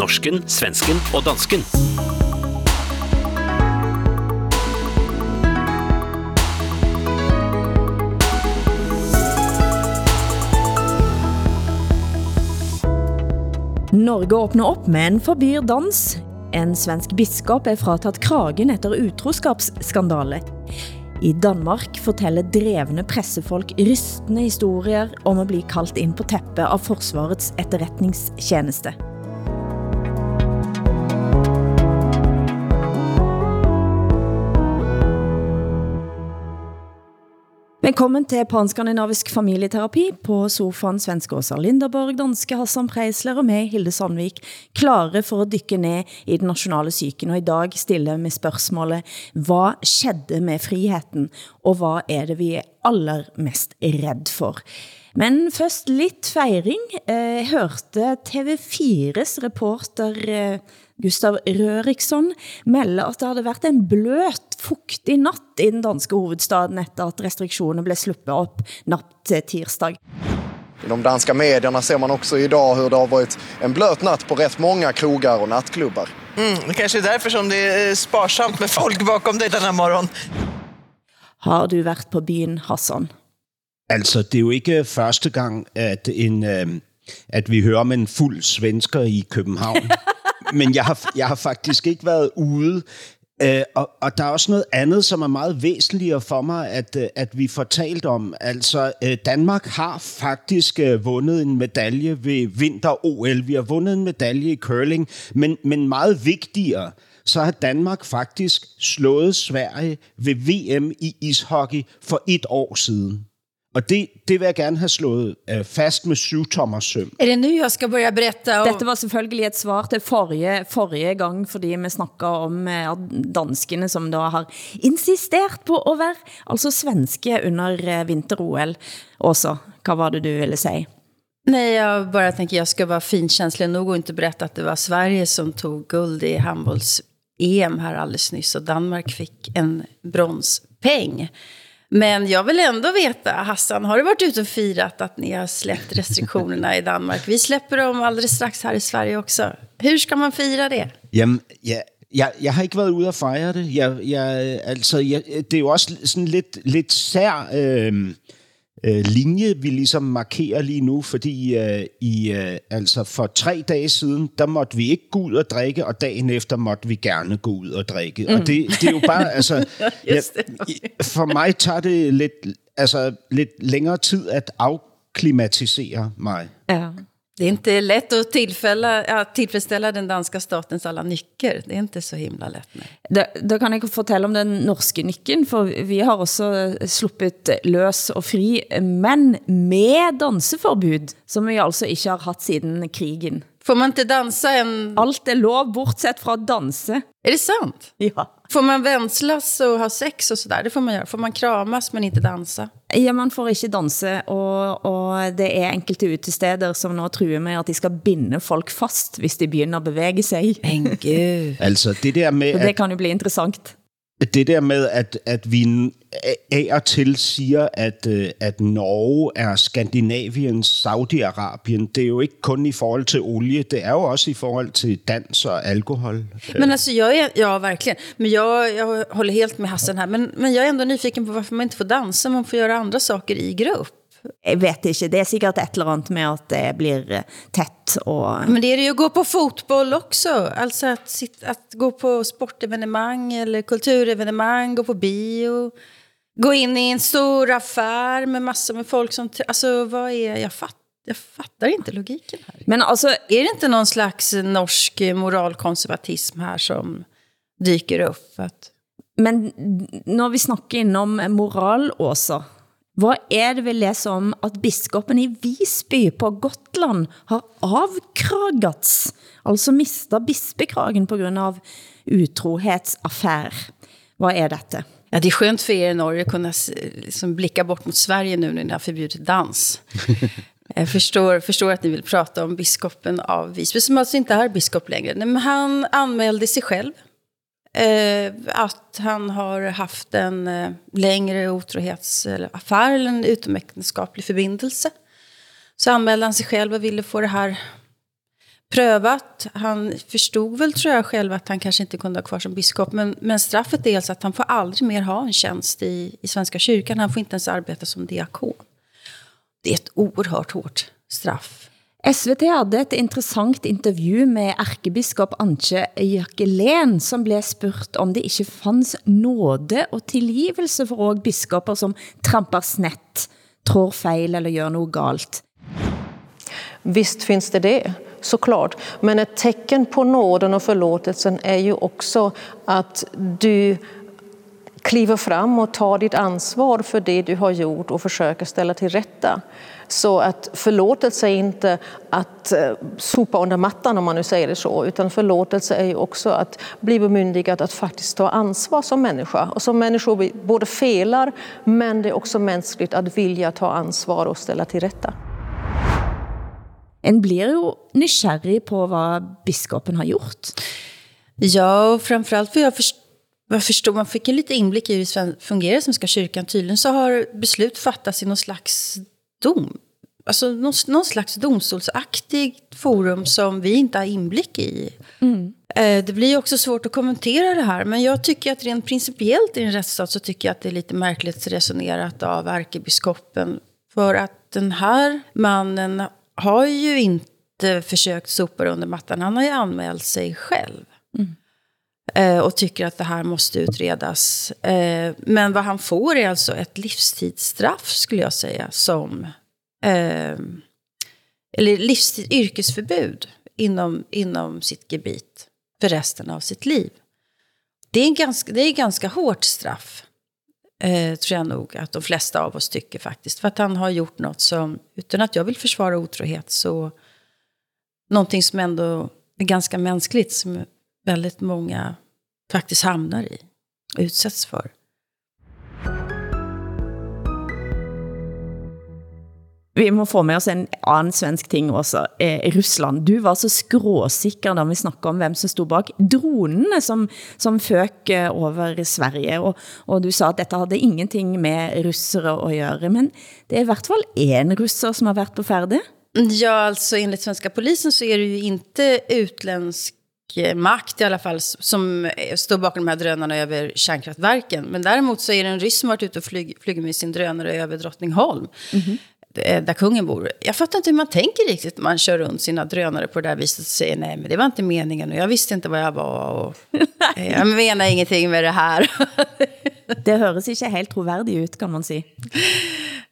norsken, svensken og dansken. Norge åbner op, men forbyr dans. En svensk biskop er frataget kragen efter utroskapsskandale. I Danmark fortæller drevne pressefolk rystende historier om at blive kaldt ind på teppet av Forsvarets etterretningstjeneste. Velkommen til Panskandinavisk familieterapi på sofaen svenske Åsa Linderborg, danske Hassan Preisler og med Hilde Sandvik, klare for at dykke ned i den nationale syken, og i dag stille med spørgsmålet, hvad skedde med friheten, og hvad er det vi er allermest redd for? Men først lidt fejring. Jeg eh, hørte TV4's reporter eh, Gustav Røriksson melde at det havde været en bløt, fugtig natt i den danske hovedstaden efter at restriktioner blev sluppet op natt til tirsdag. I de danska medierna ser man också idag hur det har varit en blöt natt på rätt många krogar och nattklubbar. Mm, det kanske är därför som det är sparsamt med folk bakom dig den här morgon. Har du været på byen, Hassan? Altså, det er jo ikke første gang, at, en, øh, at vi hører om en fuld svensker i København. Men jeg har, jeg har faktisk ikke været ude. Øh, og, og der er også noget andet, som er meget væsentligere for mig, at, øh, at vi får talt om. Altså, øh, Danmark har faktisk øh, vundet en medalje ved vinter-OL. Vi har vundet en medalje i curling, men, men meget vigtigere, så har Danmark faktisk slået Sverige ved VM i ishockey for et år siden. Og det, det vil jeg gerne have slået øh, fast med syvtommer søm. Är det nu jag ska börja berätta? Om... Dette var selvfølgelig et svar til forrige, forrige gang, fordi vi snakker om at danskene, som da har insistert på at være altså svenske under eh, vinter-OL. Åsa, hvad var det du ville sige? Nej, jag bara tänker jag ska vara finkänslig nog och inte berätta att det var Sverige som tog guld i handbolls-EM här alldeles nyss och Danmark fick en bronspeng. Men jag vill ändå veta, Hassan, har du varit ute och firat att ni har släppt restriktionerna i Danmark? Vi släpper dem alldeles strax här i Sverige också. Hur ska man fira det? Jamen, ja, jeg, jeg har ikke været ude og fejre det. Jeg, jeg, altså, jeg, det er jo også sådan lidt, lidt sær øh, øh, linje, vi ligesom markerer lige nu, fordi øh, i, øh, altså for tre dage siden, der måtte vi ikke gå ud og drikke, og dagen efter måtte vi gerne gå ud og drikke. Mm. Og det, det er jo bare, altså, jeg, for mig tager det lidt, altså, lidt længere tid at afklimatisere mig. Ja. Det är inte lätt att tillfälla, ja, tillfredsställa den danska statens alla nycker. Det är inte så himla lätt. Da, da kan jeg fortælle om den norske nykken, for vi har også sluppet løs og fri, men med danseforbud, som vi altså ikke har haft siden krigen. Får man inte dansa en... Alt er lov, bortsett fra danse. Är det sant? Ja. Får man vänslas och ha sex och sådär? Det får man göra. Får man kramas men inte dansa? Ja, man får ikke danse, og, og det er enkelte utesteder, som nå truer med, at de skal binde folk fast, hvis de begynder at bevæge sig. Men gud. Altså, det der med, Så det at, kan jo blive interessant det der med, at, at vi af og til siger, at, øh, at Norge er Skandinaviens Saudi-Arabien, det er jo ikke kun i forhold til olie, det er jo også i forhold til dans og alkohol. Men alltså jag är, ja verkligen. Men jag, jag håller helt med Hassan här. Men, men jag är ändå nyfiken på varför man inte får dansa, man får göra andra saker i grupp. Jeg vet ikke, det er sikkert et eller andet med at det blir eh, tæt og... Men det är det ju att gå på fotboll också. Alltså att, sitt, att gå på sportevenemang eller kulturevenemang, gå på bio. Gå in i en stor affär med massor med folk som... Alltså vad är... Jag, fatt, jag fattar inte logiken här. Men altså, Är det inte någon slags norsk moralkonservatism här som dyker upp? Att, men når vi snakker inom moral også, hvad er det vi læser om, at biskopen i Visby på Gotland har avkragats, altså mistet bispekragen på grund av utrohetsaffär? Hvad er dette? ja, det är skönt för er i Norge att kunna liksom blicka bort mot Sverige nu när ni har förbjudit dans. Jag förstår, förstår att ni vill prata om biskopen av Visby, som alltså inte är biskop längre. Nej, Men han anmälde sig själv. Eh, att han har haft en eh, längre otrohetsaffär eller en utomäktenskaplig förbindelse. Så anmälde han sig själv och ville få det här prövat. Han förstod väl tror jag själv att han kanske inte kunde ha kvar som biskop. Men, men straffet är alltså att han får aldrig mer ha en tjänst i, i Svenska kyrkan. Han får inte ens arbeta som diakon. Det är ett oerhört hårt straff. SVT hade et interessant interview med ærkebiskop Antje Jørgelen, som blev spurgt om det ikke fanns nåde og tilgivelse for også biskoper som tramper snett, tror fejl eller gør noget galt. Visst finns det det, såklart. Men ett tecken på nåden och förlåtelsen är ju också att du kliver fram och tar ditt ansvar för det du har gjort och försöker ställa till rätta. Så att förlåtelse är inte att eh, sopa under mattan om man nu säger det så, utan förlåtelse är ju också att bli bemyndigad att faktiskt ta ansvar som människa. Och som människor vi både felar, men det är också mänskligt att vilja ta ansvar och ställa till rätta. En blir jo nysgerrig på hvad biskopen har gjort. Ja, och framförallt för jag förstår jag förstår, man fick en lite inblick i hur det fungerar Svenska kyrkan. Tydligen så har beslut fattats i någon slags dom. Alltså någon, någon slags domstolsaktigt forum som vi inte har inblick i. Mm. Eh, det blir också svårt att kommentera det här. Men jag tycker att rent principiellt i en rättsstat så tycker jag att det är lite märkligt resonerat av ärkebiskopen. För att den här mannen har ju inte försökt sopa under mattan. Han har ju anmält sig själv. Mm. Eh, och tycker att det här måste utredas. Eh, men vad han får är alltså ett livstidsstraff skulle jag säga. Som, eh, eller livstid, yrkesförbud inom, inom sitt gebit för resten av sitt liv. Det är, en ganska, det är ganska hårt straff. Eh, tror jag nog att de flesta av oss tycker faktiskt. För att han har gjort något som, utan att jag vill försvara otrohet, så någonting som ändå är ganska mänskligt, som väldigt många faktiskt hamnar i och utsätts för. Vi må få med oss en anden svensk ting også. Eh, Rusland, du var så skråsikker, da vi snakkede om hvem som stod bak dronene, som, som føk eh, over Sverige, og, og du sa at dette havde ingenting med russere at gøre, men det er i hvert fall en russer, som har været på færde. Ja, alltså enligt svenska polisen så är det ju inte utländsk makt i alla fall som står bakom de här drönarna över kärnkraftverken. Men däremot så är det en ryss som varit ute och flyg, flyger med sin drönare över Drottningholm. Mm -hmm. Där kungen bor. Jag fattar inte hur man tänker riktigt när man kör runt sina drönare på det där viset och säger nej men det var inte meningen och jag visste inte vad jag var och jag menar ingenting med det här. Det høres ikke helt trovärdigt ut kan man säga.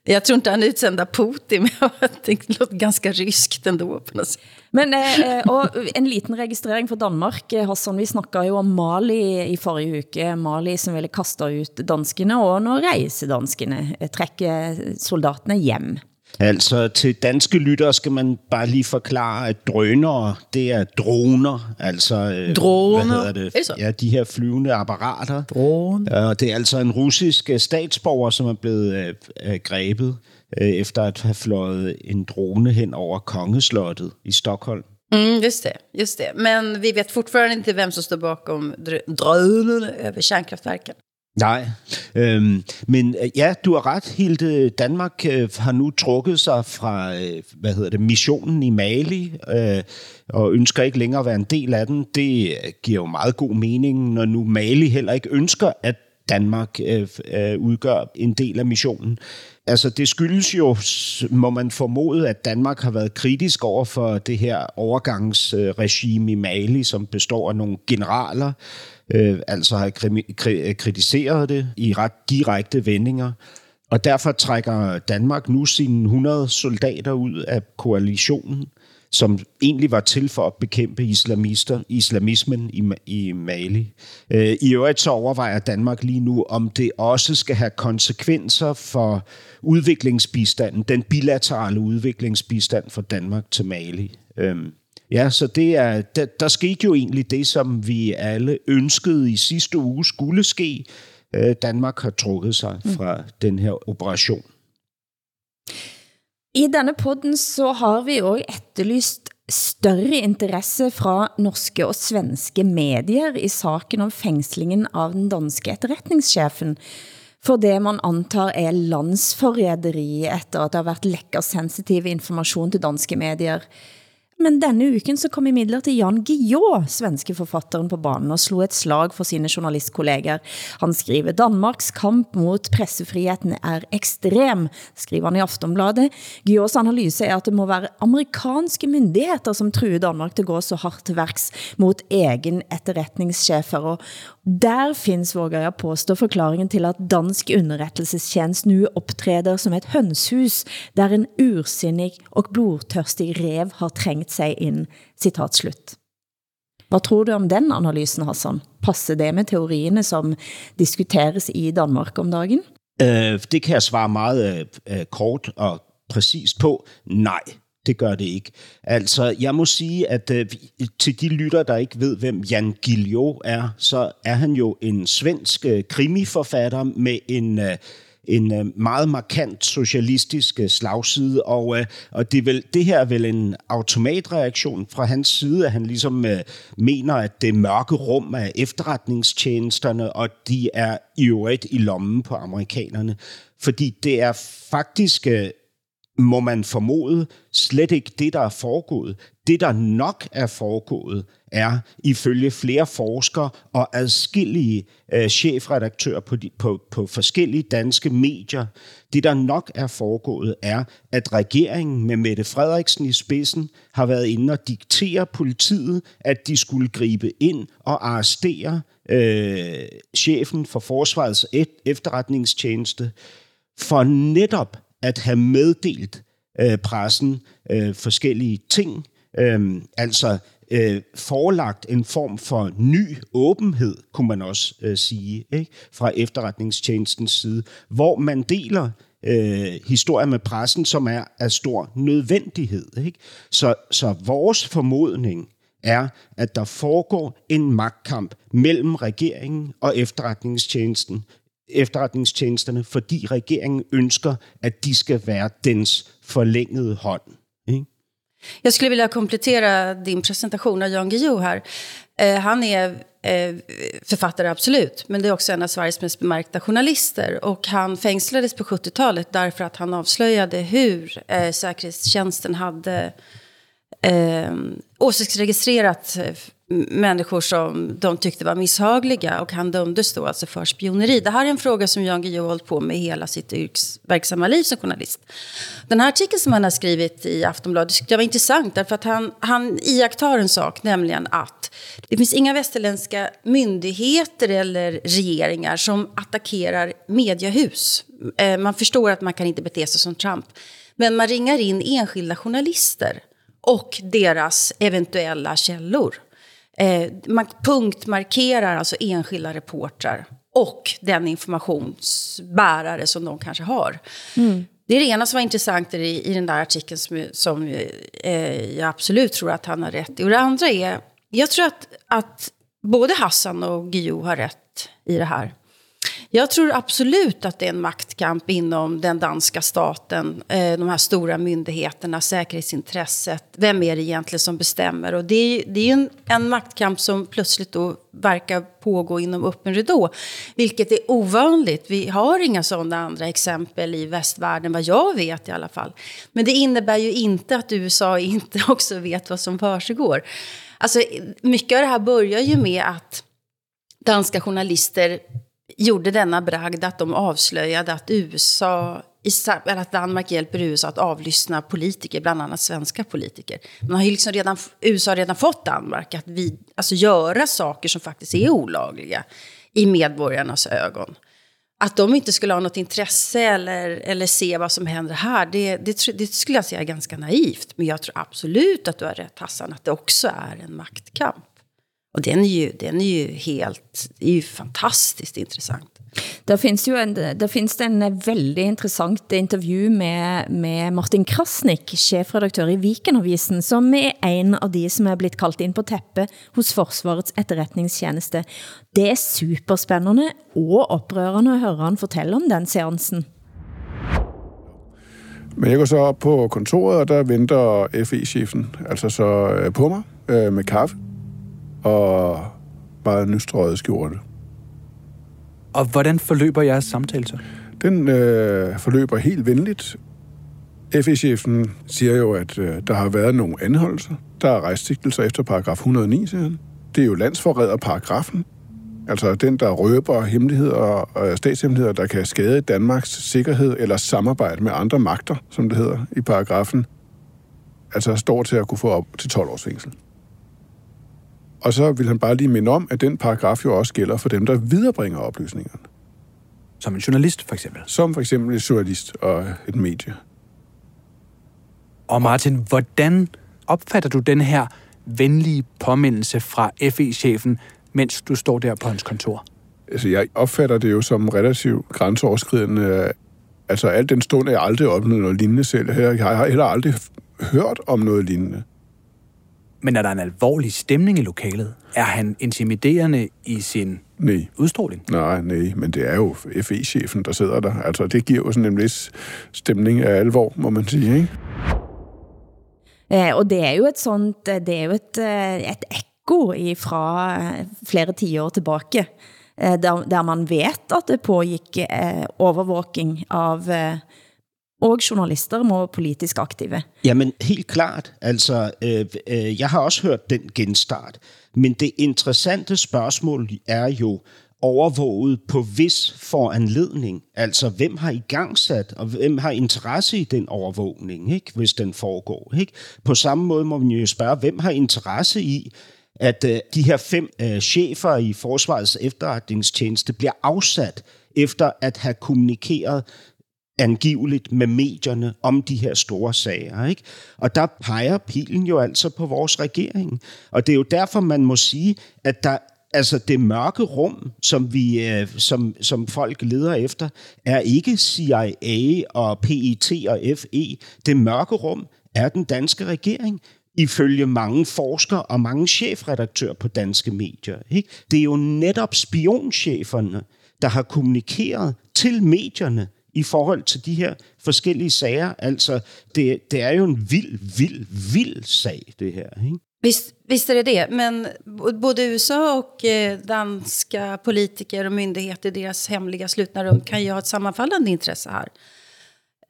Jag tror inte han utsända Putin, men det låter ganska ryskt ändå på något sätt. Men eh, eh, og en liten registrering for Danmark. Eh, Hassan, vi snakkede jo om Mali i forrige uke. Mali som ville kaste ut danskene, og nå reiser danskene eh, trekker soldatene hjem. Altså til danske lyttere skal man bare lige forklare, at drønere, det er droner. Altså, droner? Hvad hedder det? ja, de her flyvende apparater. Drone. Og det er altså en russisk statsborger, som er blevet øh, grebet øh, efter at have fløjet en drone hen over kongeslottet i Stockholm. Mm, just det, just det. Men vi vet fortfarande inte vem som står bakom drönarna över kärnkraftverken. Nej, øhm, men øh, ja, du har ret, Helt Danmark øh, har nu trukket sig fra, øh, hvad hedder det, missionen i Mali, øh, og ønsker ikke længere at være en del af den. Det øh, giver jo meget god mening, når nu Mali heller ikke ønsker, at Danmark øh, øh, udgør en del af missionen. Altså, det skyldes jo, må man formode, at Danmark har været kritisk over for det her overgangsregime i Mali, som består af nogle generaler, øh, altså har kritiseret det i ret direkte vendinger. Og derfor trækker Danmark nu sine 100 soldater ud af koalitionen, som egentlig var til for at bekæmpe islamister, islamismen i, i Mali. Øh, I øvrigt så overvejer Danmark lige nu, om det også skal have konsekvenser for udviklingsbistanden, den bilaterale udviklingsbistand for Danmark til Mali. Øhm, Ja, så det er, der, der skete jo egentlig det, som vi alle ønskede i sidste uge skulle ske. Øh, Danmark har trukket sig mm. fra mm. den her operation. I denne podden så har vi også efterlyst større interesse fra norske og svenske medier i saken om fængslingen av den danske etterretningschefen for det man antar er landsforræderi efter at der har været lækker sensitiv information til danske medier. Men denne uken så kom imidlertid Jan Guillou, svenske forfatteren på banen, og slog et slag for sine journalistkolleger. Han skriver, Danmarks kamp mot pressefriheten er ekstrem, skriver han i Aftonbladet. Guillous analyse er, at det må være amerikanske myndigheter, som truer Danmark til at gå så hardt til værks mot egen etterretningschefer. Og der findes, våger jeg påstå, forklaringen til, at dansk underrettelsestjenest nu optræder som et hønshus, der en ursinnig og blodtørstig rev har trængt sig ind. Citat slut. Hvad tror du om den analysen, Hassan? Passer det med teorierne, som diskuteres i Danmark om dagen? Øh, det kan jeg svare meget øh, kort og præcist på. Nej, det gør det ikke. Altså, jeg må sige, at øh, til de lytter, der ikke ved, hvem Jan Gillio er, så er han jo en svensk øh, krimiforfatter med en... Øh, en øh, meget markant socialistisk øh, slagside, og, øh, og det, er vel, det her er vel en automatreaktion fra hans side, at han ligesom mener, at det mørke rum af efterretningstjenesterne, og de er i øvrigt i lommen på amerikanerne. Fordi det er faktisk må man formode slet ikke det, der er foregået. Det, der nok er foregået, er ifølge flere forskere og adskillige øh, chefredaktører på, de, på, på forskellige danske medier, det, der nok er foregået, er, at regeringen med Mette Frederiksen i spidsen har været inde og diktere politiet, at de skulle gribe ind og arrestere øh, chefen for Forsvarets efterretningstjeneste for netop at have meddelt øh, pressen øh, forskellige ting, øh, altså øh, forelagt en form for ny åbenhed, kunne man også øh, sige, ikke? fra efterretningstjenestens side, hvor man deler øh, historier med pressen, som er af stor nødvendighed. Ikke? Så, så vores formodning er, at der foregår en magtkamp mellem regeringen og efterretningstjenesten, efterretningstjenesterne, fordi regeringen ønsker, at de skal være dens forlængede hånd. Ikke? Jag skulle vilja komplettera din presentation av Jan Guillou här. Eh, han är eh, författare, absolut, men det är också en av Sveriges mest bemärkta journalister. Och han fängslades på 70-talet därför att han avslöjade hur eh, säkerhetstjänsten hade eh, åsiktsregistrerat eh, människor som de tyckte var misshagliga och han dömdes då alltså för spioneri. Det här är en fråga som Jan Guillou har hållit på med hela sitt yrkesverksamma liv som journalist. Den här artikeln som han har skrivit i Aftonbladet tyckte jag var intressant därför att han, han iakttar en sak, nämligen att det finns inga västerländska myndigheter eller regeringar som attackerar mediehus. Eh, man förstår att man kan inte bete sig som Trump. Men man ringar in enskilda journalister och deras eventuella källor. Eh, man punktmarkerar alltså enskilda reportrar och den informationsbärare som de kanske har. Mm. Det är det ena som var intressant i, i den där artikeln som, som eh, jag absolut tror att han har rätt i. Och det andra är, jag tror att, att både Hassan och Guillou har rätt i det här. Jag tror absolut att det är en maktkamp inom den danska staten, eh, de här stora myndigheterna, säkerhetsintresset. Vem är det egentligen som bestämmer? Och det är, det är en, en maktkamp som plötsligt då verkar pågå inom öppen ridå, vilket är ovanligt. Vi har inga sådana andra exempel i västvärlden, vad jag vet i alla fall. Men det innebär ju inte att USA inte också vet vad som försiggår. Alltså, mycket av det här börjar ju med att danska journalister gjorde denna bragd att de avslöjade att USA eller att Danmark hjälper USA att avlyssna politiker, bland annat svenska politiker. Man har ju liksom redan, USA har redan fått Danmark att vi, alltså göra saker som faktiskt är olagliga i medborgarnas ögon. Att de inte skulle ha något intresse eller, eller se vad som händer här, det, det, det skulle jag säga är ganska naivt. Men jag tror absolut att du har rätt Hassan, att det också är en maktkamp. Och den är ju, den är ju helt, är ju fantastiskt intressant. Der findes jo en, der findes en veldig interessant intervju med, med Martin Krasnik, chefredaktør i Vikenavisen, som er en av de som er blitt kalt ind på teppet hos Forsvarets etterretningstjeneste. Det er superspændende og oprørende at høre han fortælle om den seansen. Men jeg går så op på kontoret, og der venter FE-chefen altså så øh, på mig øh, med kaffe og meget nystrøget skjorte. Og hvordan forløber jeres samtale så? Den øh, forløber helt venligt. FE-chefen siger jo, at øh, der har været nogle anholdelser. Der er rejstigtelser efter paragraf 109, siger han. Det er jo landsforræderparagrafen. Altså den, der røber hemmeligheder og statshemmeligheder, der kan skade Danmarks sikkerhed eller samarbejde med andre magter, som det hedder i paragrafen. Altså står til at kunne få op til 12 års fængsel. Og så vil han bare lige minde om, at den paragraf jo også gælder for dem, der viderebringer oplysningerne. Som en journalist, for eksempel. Som for eksempel en journalist og et medie. Og Martin, hvordan opfatter du den her venlige påmindelse fra FE-chefen, mens du står der på hans kontor? Altså, jeg opfatter det jo som relativt grænseoverskridende. Altså, alt den stund jeg aldrig opnået noget lignende selv. Jeg har heller aldrig hørt om noget lignende. Men er der en alvorlig stemning i lokalet? Er han intimiderende i sin nej. udstråling? Nej, nej, men det er jo FE-chefen, der sidder der. Altså, det giver jo sådan en vis stemning af alvor, må man sige, ikke? Eh, og det er jo et sånt, det er jo et, eh, et ekko fra eh, flere tiår tilbage, eh, der, der man vet at det pågik overvåking av og journalister må politisk aktive. Jamen, helt klart. Altså, øh, øh, jeg har også hørt den genstart. Men det interessante spørgsmål er jo, overvåget på vis foranledning. Altså, hvem har i gang sat, og hvem har interesse i den overvågning, ikke? hvis den foregår. Ikke? På samme måde må man jo spørge, hvem har interesse i, at øh, de her fem øh, chefer i Forsvarets efterretningstjeneste bliver afsat efter at have kommunikeret angiveligt med medierne om de her store sager. Ikke? Og der peger pilen jo altså på vores regering. Og det er jo derfor, man må sige, at der altså det mørke rum, som vi øh, som, som folk leder efter, er ikke CIA og PET og FE. Det mørke rum er den danske regering ifølge mange forskere og mange chefredaktører på danske medier. Ikke? Det er jo netop spioncheferne, der har kommunikeret til medierne i forhold til de her forskellige sager. Altså, det, det er jo en vild, vild, vild sag, det her. Ikke? Visst, visst är det det, men både USA och danske danska politiker och myndigheter, deras hemliga slutna rum, kan ju ha ett sammanfallande intresse här.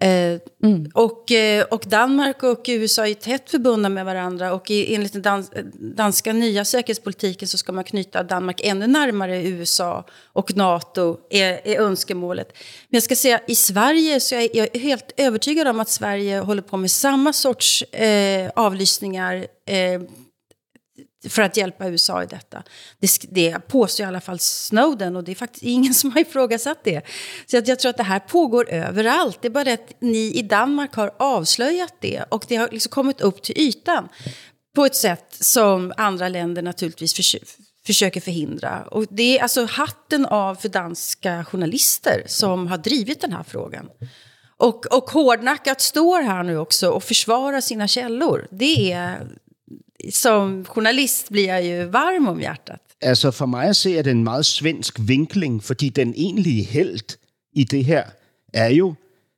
Eh, mm. och, eh, och Danmark och USA är tätt förbundna med varandra och i, enligt den dans, danska nya säkerhetspolitiken så ska man knyta Danmark ännu närmare USA och NATO är, är önskemålet. Men jag ska säga i Sverige så är jag helt övertygad om att Sverige håller på med samma sorts eh, avlyssningar eh, för att hjälpa USA i detta. Det, det påstår i alla fall Snowden och det är faktiskt ingen som har ifrågasatt det. Så att jag tror att det här pågår överallt. Det är bara det att ni i Danmark har avslöjat det och det har liksom kommit upp till ytan på ett sätt som andra länder naturligtvis försöker försöker förhindra. Och det är alltså hatten av för danska journalister som har drivit den här frågan. Och, och hårdnackat står här nu också och försvarar sina källor. Det är som journalist bliver jeg jo varm om hjertet. Altså for mig at se, er det en meget svensk vinkling, fordi den egentlige held i det her er jo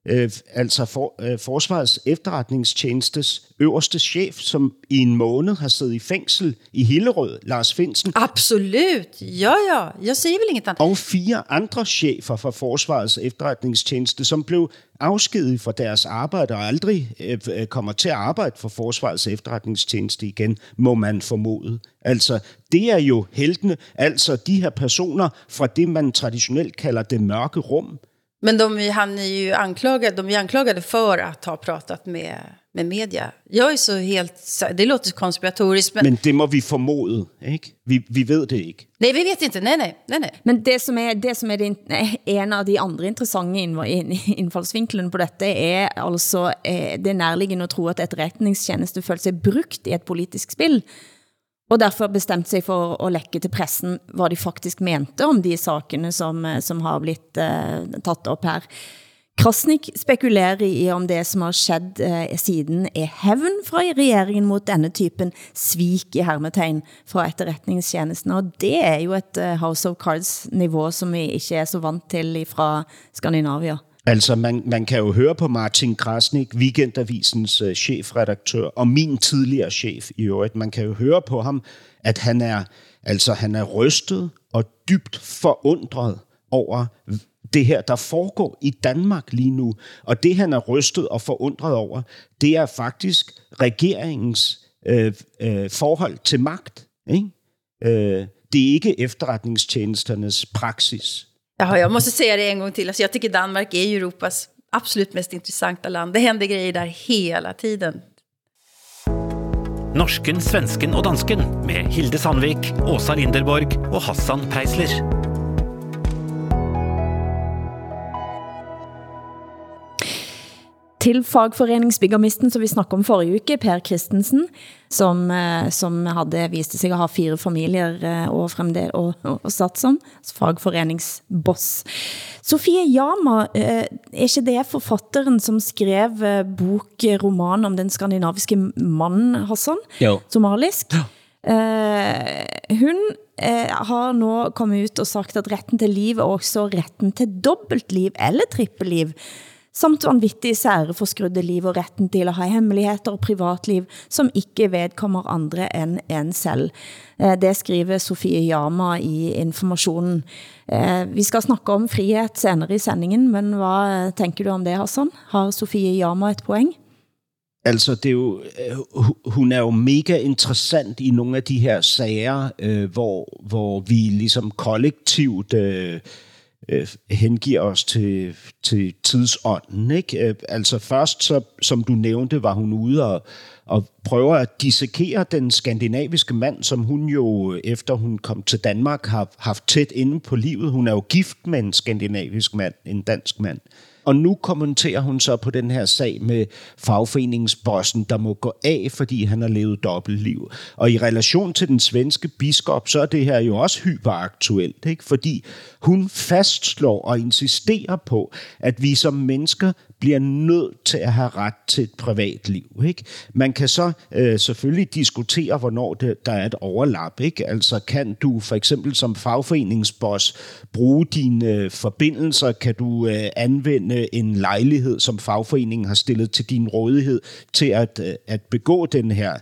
øh, altså for, øh, Forsvarets efterretningstjenestes øverste chef, som i en måned har siddet i fængsel i Hillerød, Lars Finsen. Absolut, ja ja, jeg siger vel inget andet. Og fire andre chefer fra Forsvarets efterretningstjeneste, som blev afskediget fra deres arbejde og aldrig øh, øh, kommer til at arbejde for Forsvarets efterretningstjeneste igen, må man formode. Altså, det er jo heltene, altså de her personer fra det, man traditionelt kalder det mørke rum, men de, han är ju anklagad, de är anklagade för att ha pratat med, med media. Jag är så helt... Det låter konspiratoriskt, men... Men det må vi formode, ikke? Vi, vi ved det ikke. Nej, vi vet inte. Nej, nej. nej, nej. Men det som er, det som er det, en av de andre interessante indfallsvinklene på dette, er altså eh, det nærliggende at tro, at etterretningstjeneste føler sig brugt i et politisk spil og derfor bestemte sig for at lægge til pressen, hvad de faktisk mente om de sakene, som, eh, som har blitt eh, uh, taget op her. Krasnik spekulerer i om det, som har skett uh, eh, siden, er hevn fra regeringen mot denne typen svik i hermetegn fra etterretningstjenesten. Og det er jo et uh, House of Cards-niveau, som vi ikke er så vant til fra Skandinavia. Altså, man, man kan jo høre på Martin Krasnik, Weekendavisens uh, chefredaktør, og min tidligere chef i øvrigt. Man kan jo høre på ham, at han er, altså, han er rystet og dybt forundret over det her, der foregår i Danmark lige nu. Og det, han er rystet og forundret over, det er faktisk regeringens øh, øh, forhold til magt. Ikke? Øh, det er ikke efterretningstjenesternes praksis. Ja, jag måste säga det en gång till. Alltså, jag tycker Danmark är ju Europas absolut mest intressanta land. Det händer grejer där hela tiden. Norsken, svensken og dansken med Hilde Sandvik, Åsa Linderborg og Hassan Preisler. Til fagforeningsbyggermisten, som vi snakkede om forrige uke, Per Christensen, som, eh, som havde viste sig at have fire familier eh, og, fremdel, og, og, og sat som fagforeningsboss. Sofie Jama, eh, er ikke det forfatteren, som skrev bok, roman om den skandinaviske mannen, Hassan? Jo. Somalisk? Ja. Uh, hun uh, har nå kommet ut og sagt at retten til liv er også retten til dobbeltliv eller trippelliv samt vanvittig sære forskrudde liv og retten til at have hemmeligheder og privatliv, som ikke vedkommer andre end en selv. Eh, det skriver Sofie Jama i informationen. Eh, vi skal snakke om frihet senere i sendingen, men hvad tænker du om det, Hassan? Har Sofie Jama et poeng? Altså, det er jo, eh, hun er jo mega interessant i nogle af de her sager, øh, hvor, hvor vi ligesom kollektivt øh, øh, hengiver os til, til tidsånden. Ikke? Øh, altså først, så, som du nævnte, var hun ude og, og prøver at dissekere den skandinaviske mand, som hun jo, øh, efter hun kom til Danmark, har haft tæt inde på livet. Hun er jo gift med en skandinavisk mand, en dansk mand. Og nu kommenterer hun så på den her sag med fagforeningsbossen, der må gå af, fordi han har levet dobbeltliv. Og i relation til den svenske biskop, så er det her jo også hyperaktuelt, ikke? fordi hun fastslår og insisterer på, at vi som mennesker bliver nødt til at have ret til et privatliv. Ikke? Man kan så øh, selvfølgelig diskutere, hvornår det, der er et overlap. Ikke? Altså kan du for eksempel som fagforeningsboss bruge dine øh, forbindelser? Kan du øh, anvende en lejlighed, som fagforeningen har stillet til din rådighed, til at, øh, at begå den her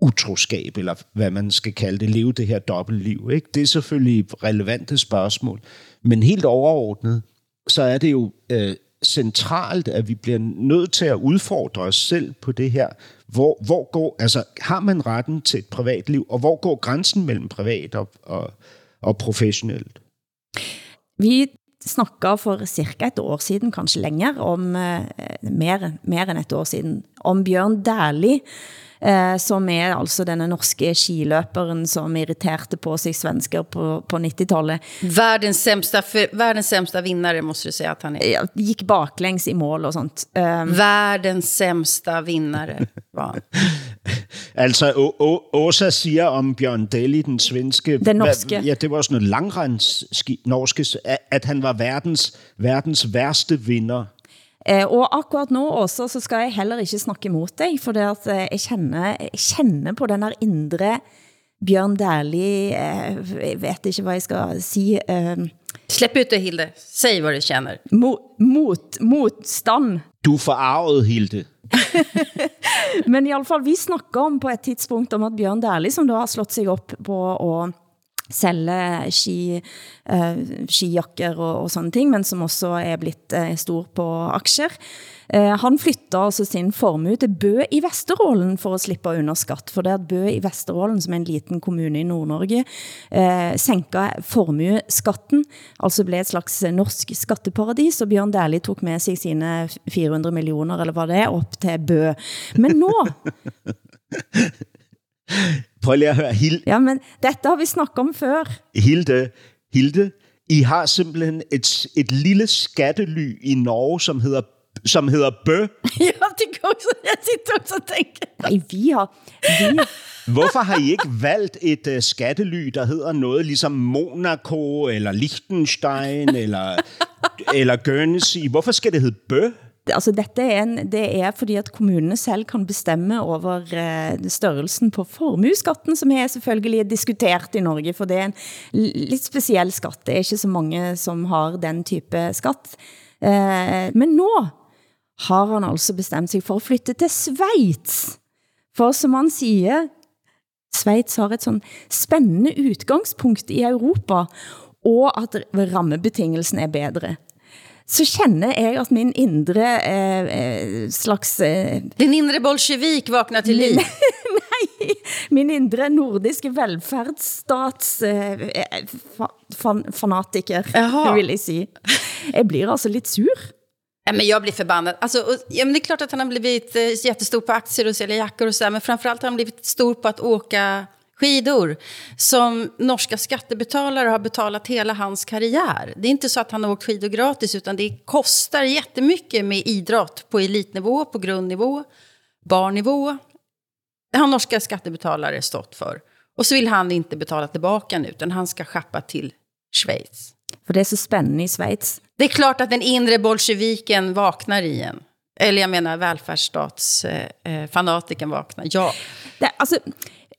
utroskab, eller hvad man skal kalde det, leve det her dobbeltliv. Ikke? Det er selvfølgelig relevante spørgsmål. Men helt overordnet, så er det jo øh, centralt, at vi bliver nødt til at udfordre os selv på det her. Hvor, hvor går, altså, har man retten til et privatliv, og hvor går grænsen mellem privat og, og, og professionelt? Vi snakker for cirka et år siden, kanskje længere, om eh, mere, mer, mer end et år siden, om Bjørn Dærlig, eh, som er altså denne norske skiløperen, som irriterede på sig svensker på, på 90-tallet. Världens sämsta, för, världens sämsta vinnare måste du säga att han är. Ja, gick baklängs i mål og sånt. Um, världens sämsta vinnare var Altså, Åsa siger om Bjørn Daly, den svenske... Den norske. Ja, det var sådan noget langrens norske, at han var verdens, verdens værste vinder. Eh, og akkurat nu også, så skal jeg heller ikke snakke imod dig, for det at eh, jeg, kender, jeg kender på den der indre Bjørn Dærlig, eh, jeg vet ikke hvad jeg skal sige. Eh, Släpp ut det, Hilde. Säg vad du känner. Mot, mot, motstand. Du forarvet, Hilde. Men i alle fall, vi snakker om på et tidspunkt om at Bjørn Dærlig, som da har slået sig op på at sælge ski, uh, skijakker og, og sådan ting, men som også er blitt uh, stor på aktier. Uh, eh, han flytter altså sin formue til Bø i Vesterålen for at slippe under skatt, for det at Bø i Vesterålen, som er en liten kommune i Nord-Norge, uh, sænker formueskatten, altså blev et slags norsk skatteparadis, og Bjørn Dærlig tog med sig sine 400 millioner, eller hvad det er, op til Bø. Men nå... Prøv lige at høre, Hilde. Ja, men dette har vi snakket om før. Hilde, Hilde, I har simpelthen et, et lille skattely i Norge, som hedder som hedder Bø. ja, det går så, jeg sitter også og tænker. Nej, vi har... Vi... Hvorfor har I ikke valgt et uh, skattely, der hedder noget ligesom Monaco, eller Liechtenstein, eller, eller Guernsey? Hvorfor skal det hedde Bø? Altså dette er, en, det er fordi at kommunene selv kan bestemme over uh, størrelsen på formueskatten, som er selvfølgelig diskutert i Norge, for det er en lidt speciel skatt. Det er ikke så mange, som har den type skatt. Uh, men nå har han altså bestemt sig for at flytte til Schweiz. For som han siger, Schweiz har et sådan spændende udgangspunkt i Europa, og at rammebetingelsen er bedre, så känner jeg at min indre eh, eh, slags... Eh, Din indre bolsjevik vaknar til liv. nej, min indre nordiske velfærdsstats eh, fa, fan, fanatiker, Jaha. vil jeg sige. Jeg blir altså lidt sur. Ja, men jag blir förbannad. Alltså, och, ja, men det är klart att han har blivit eh, jättestor på aktier och sälja jackor och sådär. Men framförallt har han blivit stor på att åka skidor. Som norska skattebetalare har betalat hela hans karriär. Det är inte så att han har åkt skidor gratis utan det kostar jättemycket med idrott på elitnivå, på grundnivå, barnnivå. Det har norska skattebetalare stått för. Och så vill han inte betala tillbaka nu utan han ska schappa till Schweiz. For det er så spændende i Schweiz. Det är klart att den inre bolsjeviken vaknar igen. Eller jag menar välfärdsstatsfanatiken eh, vaknar, ja. Det, eh,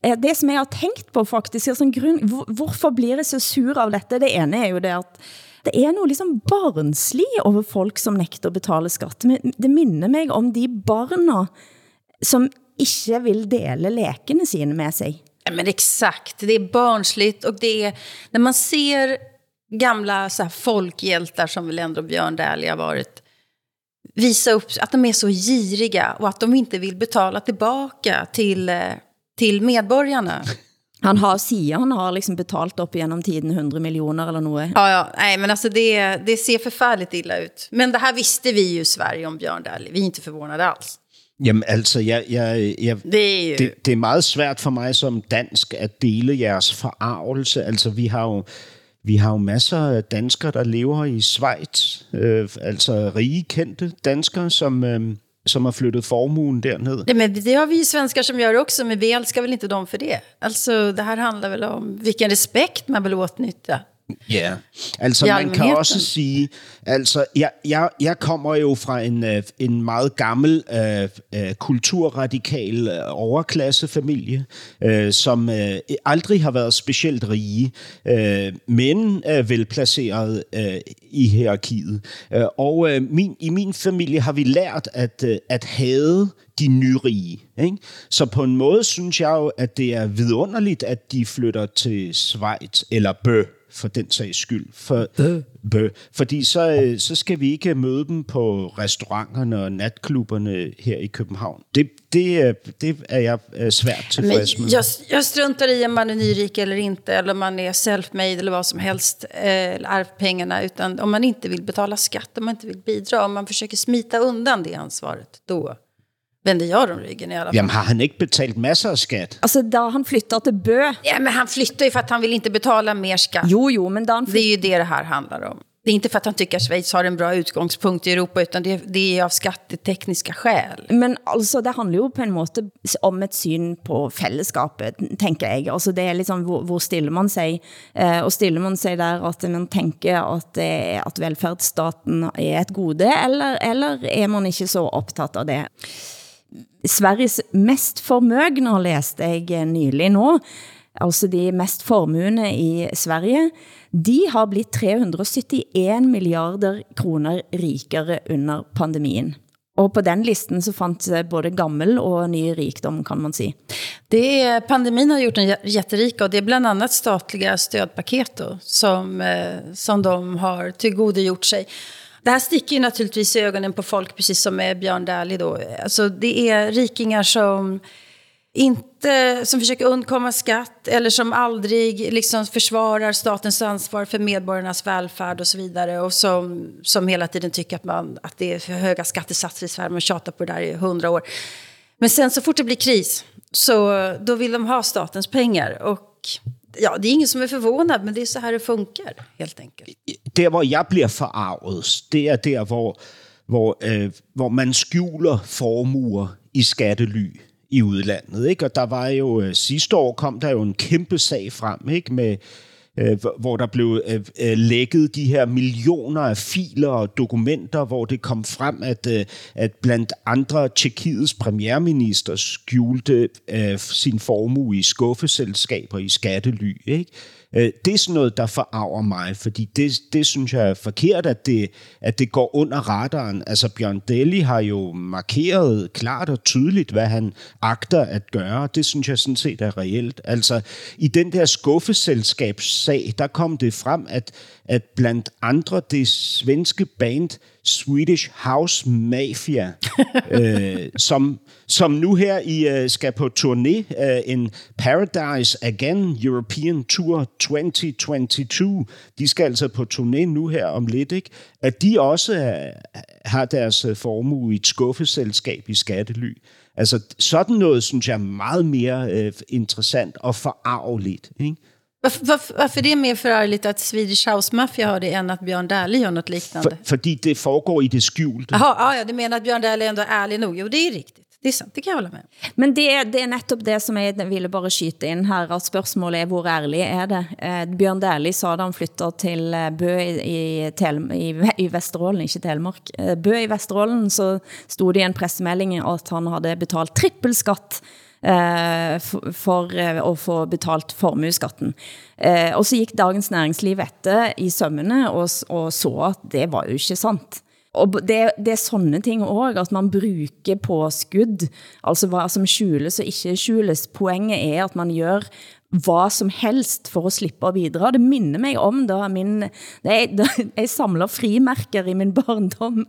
Eh, det som jeg har tænkt på faktisk, er sådan grund, hvor, hvorfor blir jeg så sur av dette? Det ene er jo det at det er noget ligesom barnslig over folk, som nægter at betale skatt. Men det minder mig om de barna, som ikke vil dele lekene sine med sig. Ja, men exakt, det är barnsligt och det är när man ser gamla så här, folkhjältar som väl ändå Björn Dahlia har varit visa upp att de är så giriga och att de inte vill betala tillbaka till, eh, till medborgarna. Han har siger, han har liksom betalt op genom tiden 100 miljoner eller noget. Ja, ja, nej, men alltså det, det ser förfärligt illa ut. Men det här visste vi ju i Sverige om Björn Dählie. Vi är inte förvånade alls. Jamen altså, jeg, jeg, jeg, Det er jo... det, det er meget svært for mig som dansk at dele jeres forarvelse. Altså, vi har jo, vi har jo masser af danskere, der lever i Schweiz. Øh, altså rige, kendte danskere, som, øh, som har flyttet formuen derned. Nej, men det har vi svenskar som gör också, men vi älskar väl inte dem för det. Alltså, det här handlar väl om vilken respekt man vill åtnytta. Ja, altså I man kan også sige, altså jeg, jeg, jeg kommer jo fra en, øh, en meget gammel øh, øh, kulturradikal øh, overklassefamilie, øh, som øh, aldrig har været specielt rige, øh, men øh, velplaceret øh, i hierarkiet. Og øh, min, i min familie har vi lært at, øh, at hade de nyrige. Ikke? Så på en måde synes jeg jo, at det er vidunderligt, at de flytter til Schweiz, eller Bø, for den sags skyld. For, bø. Fordi så, øh, så skal vi ikke møde dem på restauranterne og natklubberne her i København. Det, det, er- det er jeg øh, svært tilfreds med. jag, jag struntar i om man är nyrik eller inte, eller om man är self-made eller vad som helst, eh, eller ärvt pengarna. Utan om man inte vill betala skatt, om man inte vill bidra, om man försöker smita undan det ansvaret, då vänder jag dem ryggen i alla fall. Jamen har han ikke betalt masser af skat? Altså, da han flytter til Bø, Ja, men han flyttar ju för att han vill inte betala mer skatt. jo jo, men da han Det är ju det det här handlar om. Det är inte för att han tycker att Schweiz har en bra utgångspunkt i Europa, utan det, det är av skattetekniska skäl. men altså, det handler jo på en måte om et syn på fællesskapet, tænker jeg. Altså, det er liksom, hvor, hvor stiller man sig? Eh, og stiller man sig der, at man tænker at, det, at velfærdsstaten er et gode, eller, eller er man ikke så optaget av det? Sveriges mest formøgne, læste jeg nylig nu, altså de mest formuende i Sverige, de har blitt 371 milliarder kroner rikere under pandemien. Og på den listen så fandt både gammel og ny rikdom, kan man sige. Det är, pandemin har gjort en jätterika och det är bland annat statliga stödpaket då, som, eh, som de har tillgodogjort sig. Det här sticker ju naturligtvis i ögonen på folk, precis som med Björn Dählie då. Alltså, det är rikingar som inte, som försöker undkomma skatt eller som aldrig liksom försvarar statens ansvar för medborgarnas välfärd och så vidare. Och som, som hela tiden tycker att, man, att det är för höga skattesatser i Sverige. Man tjatar på det där i hundra år. Men sen så fort det blir kris så då vill de ha statens pengar. Och ja, det är ingen som är förvånad, men det är så här det funkar helt enkelt. der, hvor jeg bliver forarvet, det er der, hvor, hvor, øh, hvor man skjuler formuer i skattely i udlandet. Ikke? Og der var jo øh, sidste år kom der jo en kæmpe sag frem ikke? med øh, hvor- der blev øh, øh, lækket de her millioner af filer og dokumenter, hvor det kom frem, at, øh, at blandt andre Tjekkiets premierminister skjulte øh, sin formue i skuffeselskaber i skattely. Ikke? Øh, det er sådan noget, der forarver mig, fordi det, det synes jeg er forkert, at det, at det går under radaren. Altså Bjørn Deli har jo markeret klart og tydeligt, hvad han agter at gøre. Det synes jeg sådan set er reelt. Altså i den der skuffeselskabs sag, der kom det frem, at, at blandt andre det svenske band Swedish House Mafia, øh, som, som nu her i øh, skal på turné, øh, en Paradise Again European Tour 2022. De skal altså på turné nu her om lidt, ikke? At de også er, har deres øh, formue i et skuffeselskab i skattely. Altså sådan noget, synes jeg er meget mere øh, interessant og forarveligt, ikke? Varför, varför, varför det är mer förargligt att Swedish House Mafia har det än att Björn Dählie gör något liknande? For, fordi det foregår i det skjulte. Jaha, ja, ja, du menar att Björn Dählie ändå är ärlig nog? Jo, det är riktigt. Det är sant, det kan jeg holde med. Men det, er- det er netop det, som jeg ville bare skyte ind her, at spørgsmålet er, hvor ærlig er det? Eh, Bjørn Dæhlie sa, da han flytter til eh, Bø i, i, Tel, i, i Vesterålen, ikke Telemark, eh, Bø i Vesterålen, så stod det i en pressemelding, at han havde betalt trippelskatt eh, for, eh, for at få betalt formueskatten. Eh, og så gik Dagens Næringsliv etter i sømmene og, og så, at det var jo ikke sant. Og det, det er sånne ting også, at man bruger påskud, altså hvad som skjules og ikke skjules. Poenget er, at man gør hvad som helst for at slippe at bidra. Det minder mig om, da, min, jeg, da jeg samler frimærker i min barndom,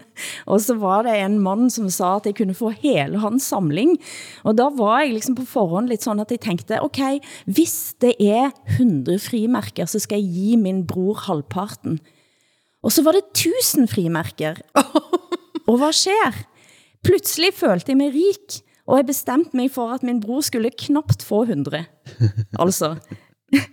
og så var det en mand, som sa, at jeg kunne få hele hans samling. Og da var jeg liksom på forhånd lidt sådan, at jeg tænkte, ok, hvis det er 100 frimærker, så skal jeg give min bror halvparten. Og så var det tusen frimærker. og hvad sker? Pludselig følte jeg mig rik, og jeg bestemte mig for, at min bror skulle knapt få 100. altså,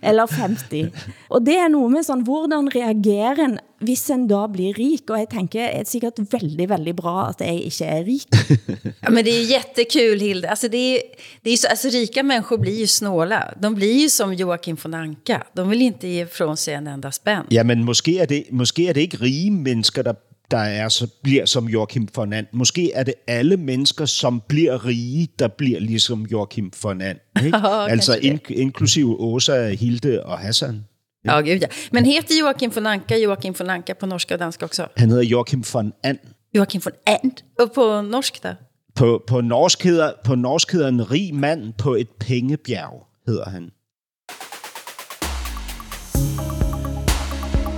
eller 50. Og det er noget med sådan, hvordan reagerer en, hvis en da blir rik? Og jeg tænker, det er sikkert veldig, veldig bra, at jeg ikke er rik. Ja, men det är jättekul, Hilde. Alltså, det är, det är så, alltså, rika människor blir ju snåla. De blir ju som Joakim von Anka. De vill inte ge från sig en enda spänn. Ja, men måske er det, måske er det ikke rige mennesker, der, der er, så bliver som Joachim von And. Måske er det alle mennesker, som bliver rige, der bliver ligesom Joachim von And. Ikke? Altså in, inklusive Åsa, Hilde og Hassan. Ja, gud ja. Men heter Joakim von Anka Joakim von Anka på norska och danska också? Han hedder Joachim von And. Joakim von And. Och på norsk då? På, på, norsk hedder, på norsk hedder en rig mand på et pengebjerg, hedder han.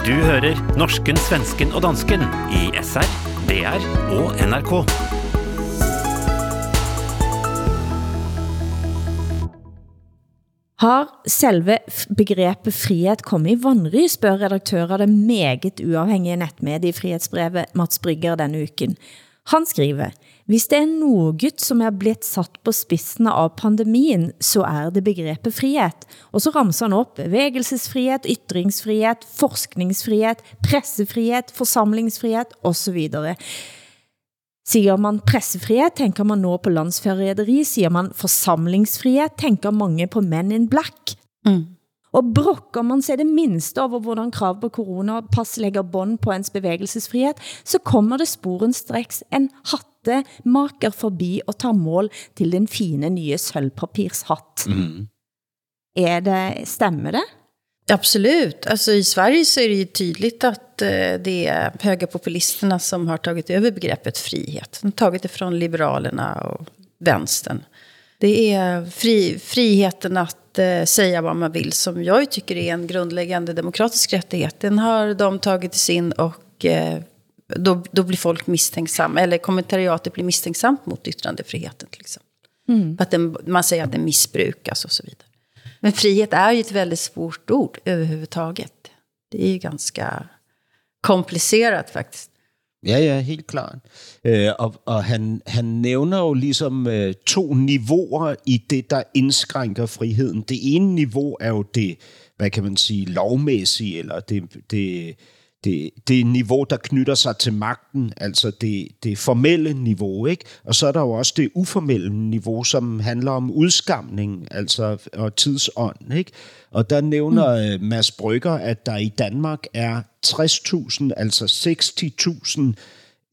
Du hører norsken, svensken og dansken i SR, DR og NRK. Har selve f- begrebet frihet kommet i vanry, spørger redaktør av det meget uafhængige nettmedie Frihetsbrevet Mats Brygger denne uken. Han skriver, hvis det er noget, som er blitt satt på spidsen av pandemien, så er det begrebet frihet. Og så ramser han op bevægelsesfrihet, ytringsfrihet, forskningsfrihet, pressefrihet, forsamlingsfrihet osv. Siger man pressefrihet, tænker man nå på landsforræderi. Siger man forsamlingsfrihet, tænker mange på Men in Black. Mm. Og brokker man sig det mindste over, hvordan krav på coronapass lægger bånd på ens bevægelsesfrihed, så kommer det sporenstreks en hattemaker forbi og tager mål til den fine nye sølvpapirshatt. Mm. Er det, stemmer det? Absolut. Alltså, I Sverige så är det ju tydligt att eh, det är högerpopulisterna som har tagit över begreppet frihet. De har tagit det från liberalerna och vänstern. Det är fri, friheten att eh, säga vad man vill som jag tycker är en grundläggande demokratisk rättighet. Den har de tagit sin och eh, då, då blir folk misstänksamma. Eller kommentariatet blir misstänksamt mot yttrandefriheten till exempel. Mm. För att den, man säger att den missbrukas och så vidare. Men frihet är ju ett väldigt svårt ord överhuvudtaget. Det är ju ganska komplicerat faktiskt. Ja, ja, helt klart. Øh, og og han, han nævner jo ligesom øh, to niveauer i det, der indskrænker friheden. Det ene niveau er jo det, hvad kan man sige, lovmæssige, eller det, det, det, det niveau, der knytter sig til magten, altså det, det formelle niveau, ikke? Og så er der jo også det uformelle niveau, som handler om udskamning, altså og tidsånd, ikke? Og der nævner mm. Mads Brygger, at der i Danmark er 60.000, altså 60.000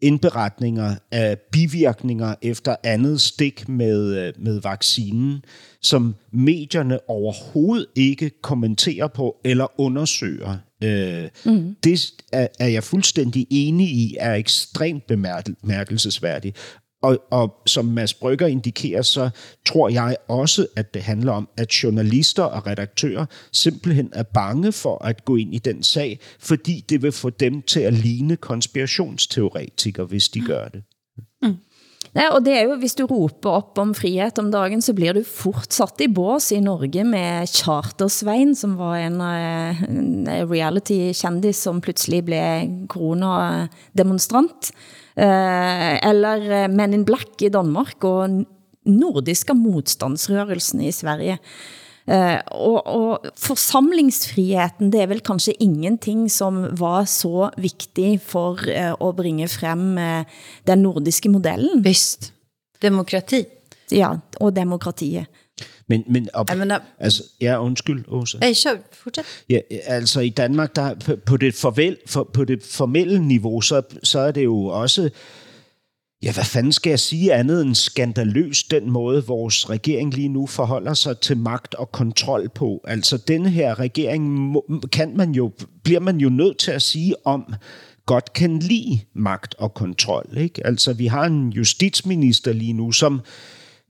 indberetninger af bivirkninger efter andet stik med, øh, med vaccinen, som medierne overhovedet ikke kommenterer på eller undersøger. Øh, mm. Det er, er jeg fuldstændig enig i, er ekstremt bemærkelsesværdigt. og, og som Mads Brygger indikerer, så tror jeg også, at det handler om, at journalister og redaktører simpelthen er bange for at gå ind i den sag, fordi det vil få dem til at ligne konspirationsteoretikere, hvis de gør det. Mm. Ja, og det er jo, hvis du roper op om frihed om dagen, så bliver du fortsat i bås i Norge med Chartersvein, som var en, eh, en reality-kendis, som pludselig blev corona-demonstrant. Eh, eller eh, Men in Black i Danmark, og nordiska modstandsrørelsen i Sverige. Uh, og, og forsamlingsfriheten, det er vel kanskje ingenting som var så vigtig for uh, at bringe frem uh, den nordiske modellen. Visst. Demokrati. Ja, og demokratiet. Men, men op, Jeg mener- altså, ja, undskyld, Åsa. Hey, kør, fortsæt. Ja, altså i Danmark, der, på- på, det forvel, for, på det formelle niveau, så, så er det jo også, ja, hvad fanden skal jeg sige andet end skandaløs, den måde, vores regering lige nu forholder sig til magt og kontrol på. Altså denne her regering, kan man jo, bliver man jo nødt til at sige om, godt kan lide magt og kontrol. Ikke? Altså vi har en justitsminister lige nu, som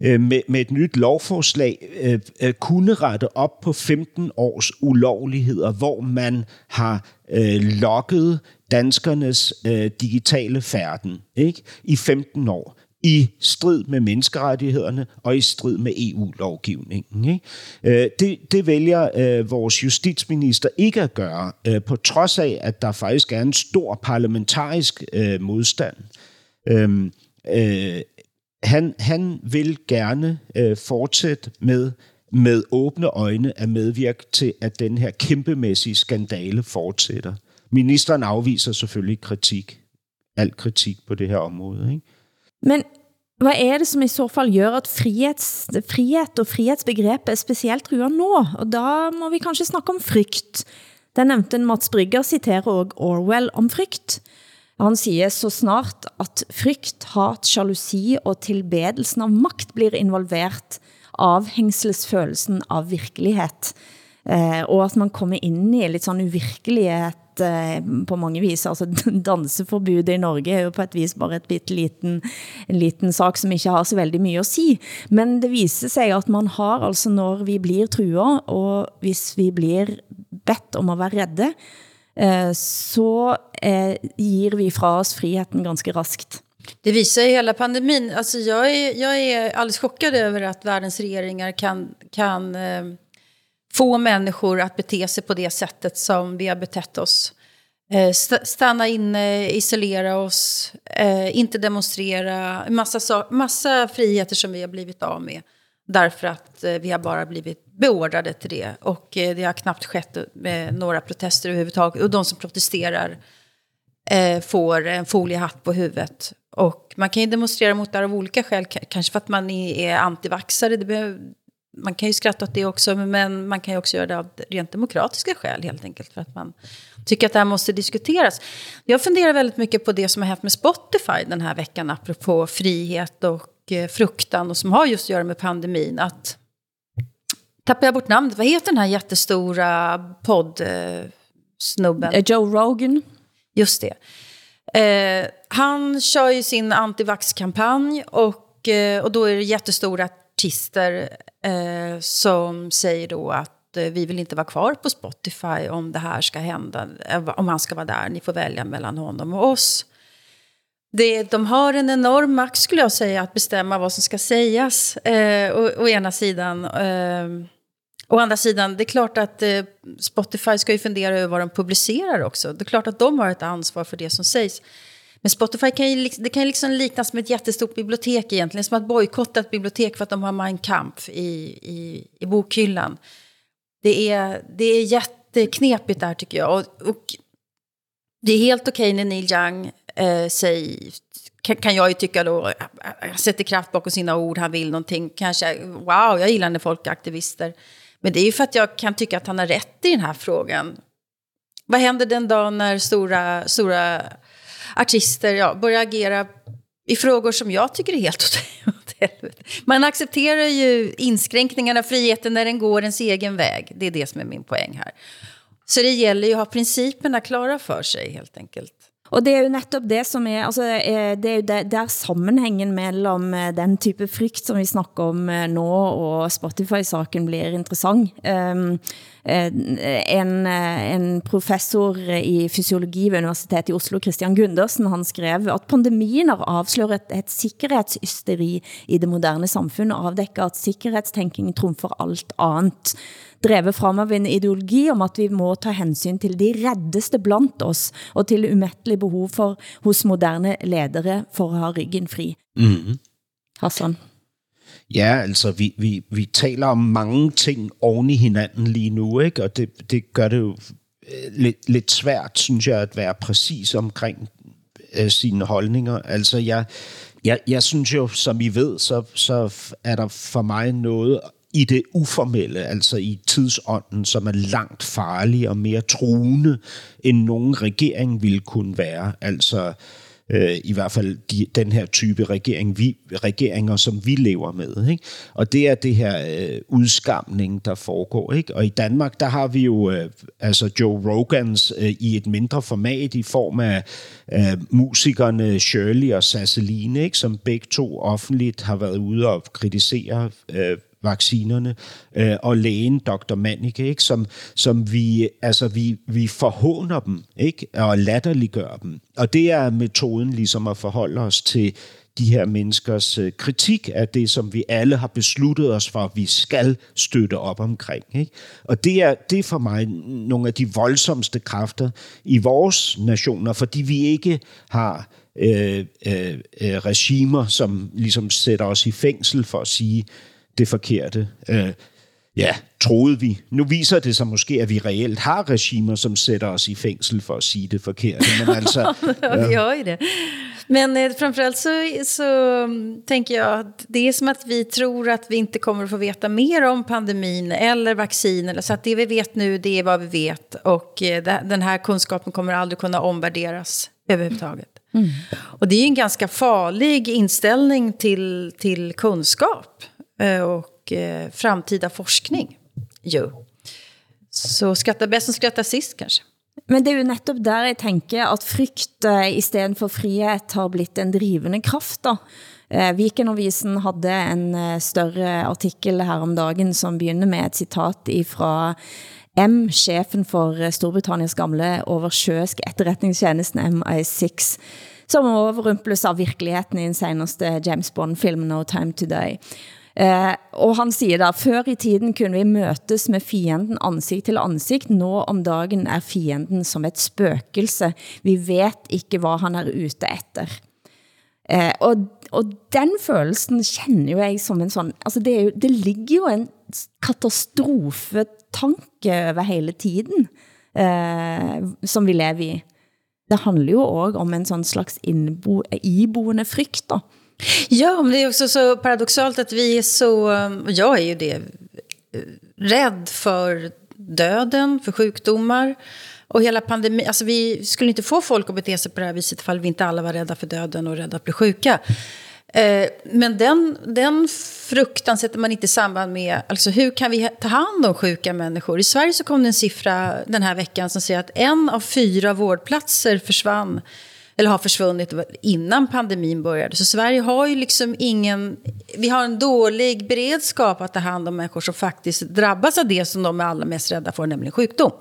øh, med, med et nyt lovforslag øh, øh, kunne rette op på 15 års ulovligheder, hvor man har øh, lokket danskernes øh, digitale færden ikke? i 15 år i strid med menneskerettighederne og i strid med EU-lovgivningen. Ikke? Øh, det, det vælger øh, vores justitsminister ikke at gøre, øh, på trods af, at der faktisk er en stor parlamentarisk øh, modstand. Øhm, øh, han, han vil gerne øh, fortsætte med med åbne øjne at medvirke til, at den her kæmpemæssige skandale fortsætter. Ministeren afviser selvfølgelig kritik. Alt kritik på det her område. Ikke? Men hvad er det som i så fall gør, at frihets, frihed og frihetsbegrebet er specielt truet nu? Og da må vi kanskje snakke om frygt. Den nævnte Mats Brygger citerer også Orwell om frygt. Han siger så snart, at frygt, hat, jalousi og tilbedelsen av magt blir involveret, avhængsles følelsen av virkelighed. Eh, og at man kommer ind i lidt sådan uvirkelighed eh, på mange vis. Altså danseforbud i Norge er jo på et vis bare et bit liten, en liten sak, som ikke har så veldig mye at sige. Men det viser sig, at man har altså, når vi blir trua, og hvis vi blir bedt om at være redde, eh, så eh, vi fra oss friheten ganske raskt. Det visar ju hela pandemin. Alltså jag, är, jag är alldeles chockad över att världens regeringar kan, kan eh, få människor att bete sig på det sättet som vi har betett oss. Eh, stanna inne, isolera oss, eh, inte demonstrera. Massa, massa friheter som vi har blivit av med. Därför att eh, vi har bara blivit beordrade till det. Och eh, det har knappt skett eh, med några protester överhuvudtaget. Och de som protesterar eh, får en foliehatt på huvudet. Och man kan ju demonstrera mot det här av olika skäl. Kanske för att man är är antivaxare. Det behöver, man kan ju skratta åt det också. Men man kan ju också göra det av rent demokratiska skäl helt enkelt. För att man tycker att det här måste diskuteras. Jag funderar väldigt mycket på det som har hänt med Spotify den här veckan. Apropå frihet och eh, fruktan. Och som har just att göra med pandemin. Att tappar jag bort namnet. Vad heter den här jättestora poddsnubben? Eh, Joe Rogan. Just det. Eh, han kör ju sin antivax-kampanj och, eh, och då är det jättestora artister eh, som säger då att eh, vi vill inte vara kvar på Spotify om det här ska hända, eh, om han ska vara där. Ni får välja mellan honom och oss. Det, de har en enorm makt skulle jag säga att bestämma vad som ska sägas. Eh, å, å ena sidan. Eh, å andra sidan, det är klart att eh, Spotify ska ju fundera över vad de publicerar också. Det är klart att de har ett ansvar för det som sägs. Men Spotify kan ju, det kan ju liksom liknas med ett jättestort bibliotek egentligen. Som att bojkotta ett bibliotek för att de har Mein Kampf i, i, i bokhyllan. Det är, det är jätteknepigt där tycker jag. Och, och det är helt okej när Neil Young eh, säger, kan, kan jag ju tycka då, eh, eh, sätter kraft bakom sina ord, han vill någonting. Kanske, wow, jag gillar när folk är aktivister. Men det är ju för att jag kan tycka att han har rätt i den här frågan. Vad händer den dag när stora, stora artister ja, börjar agera i frågor som jag tycker är helt åt helvete? Man accepterar ju inskränkningarna av friheten när den går ens egen väg. Det är det som är min poäng här. Så det gäller ju att ha principerna klara för sig helt enkelt. Og det er jo netop det som er, altså eh, det er jo der, der sammenhængen mellem eh, den type frygt, som vi snakker om nu, nå, og Spotify-saken blir interessant. Um, en, en professor i fysiologi ved Universitetet i Oslo, Christian Gundersen, han skrev, at pandemien har afsløret et, et sikkerhedshysteri i det moderne samfund, og afdækker, at sikkerhedstænkning trumfer alt andet drevet frem av en ideologi om at vi må ta hensyn til de reddeste blandt oss, og til umettelig behov for hos moderne ledere for at have ryggen fri. Mm-hmm. Hassan? Ja, altså vi, vi, vi taler om mange ting oven i hinanden lige nu, ikke? og det, det gør det jo øh, lidt, lidt svært, synes jeg, at være præcis omkring øh, sine holdninger. Altså jeg, jeg, jeg synes jo, som I ved, så, så er der for mig noget i det uformelle, altså i tidsånden, som er langt farligere og mere truende, end nogen regering ville kunne være. Altså øh, i hvert fald de, den her type regering, vi, regeringer, som vi lever med. Ikke? Og det er det her øh, udskamning, der foregår. Ikke? Og i Danmark, der har vi jo øh, altså Joe Rogans øh, i et mindre format i form af øh, musikerne Shirley og Sasseline, ikke? som begge to offentligt har været ude og kritisere øh, vaccinerne, øh, og lægen Dr. Manike, ikke? Som, som vi, altså vi, vi forhåner dem, ikke? og latterliggør dem. Og det er metoden ligesom at forholde os til de her menneskers øh, kritik af det, som vi alle har besluttet os for, at vi skal støtte op omkring. Ikke? Og det er, det er for mig nogle af de voldsomste kræfter i vores nationer, fordi vi ikke har øh, øh, øh regimer, som ligesom sætter os i fængsel for at sige, det forkerte. Øh, ja, troede vi. Nu viser det sig måske, at vi reelt har regimer, som sætter os i fængsel for at sige det forkerte. Men altså, ja. vi har ju det. Men eh, framförallt så, så mm, tänker jag att det är som att vi tror att vi inte kommer att få veta mer om pandemin eller vaccin. Eller, så att det vi vet nu, det är vad vi vet. Och eh, den här kunskapen kommer aldrig kunna omvärderas överhuvudtaget. Mm. Och det är en ganska farlig inställning till, till kunskap. Eh, och eh, framtida forskning. Jo. Så skratta bäst som skrattar sist kanske. Men det er jo netop der jeg tænker, at frygt uh, eh, i stedet for frihet har blitt en drivende kraft. Da. Uh, Vikenavisen havde en uh, større artikel her om dagen, som begynder med et citat fra M, chefen for Storbritanniens gamle oversjøsk etterretningstjenesten MI6, som overrumples av virkeligheden i den seneste James Bond-film No Time to Die. Eh, og han siger der, før i tiden kunne vi møtes med fienden ansigt til ansigt, nå om dagen er fienden som et spøkelse. Vi vet ikke, hvad han er ute efter. Eh, og, og den følelsen kender jo jeg som en sådan, altså det, er jo, det ligger jo en katastrofetanke over hele tiden, eh, som vi lever i. Det handler jo også om en sådan slags inbo, iboende frygt, da. Ja, men det är också så paradoxalt att vi är så, och jag är ju det, eh, rädd för döden, för sjukdomar. Och hela pandemin, alltså vi skulle inte få folk att bete sig på det här viset ifall vi inte alla var rädda för döden och rädda att bli sjuka. Eh, men den, den fruktan sätter man inte i samband med, alltså hur kan vi ta hand om sjuka människor? I Sverige så kom det en siffra den här veckan som säger att en av fyra vårdplatser försvann eller har försvunnit innan pandemin började. Så Sverige har ju liksom ingen, vi har en dålig beredskap att ta hand om människor som faktiskt drabbas av det som de är allra mest rädda för, nämligen sjukdom.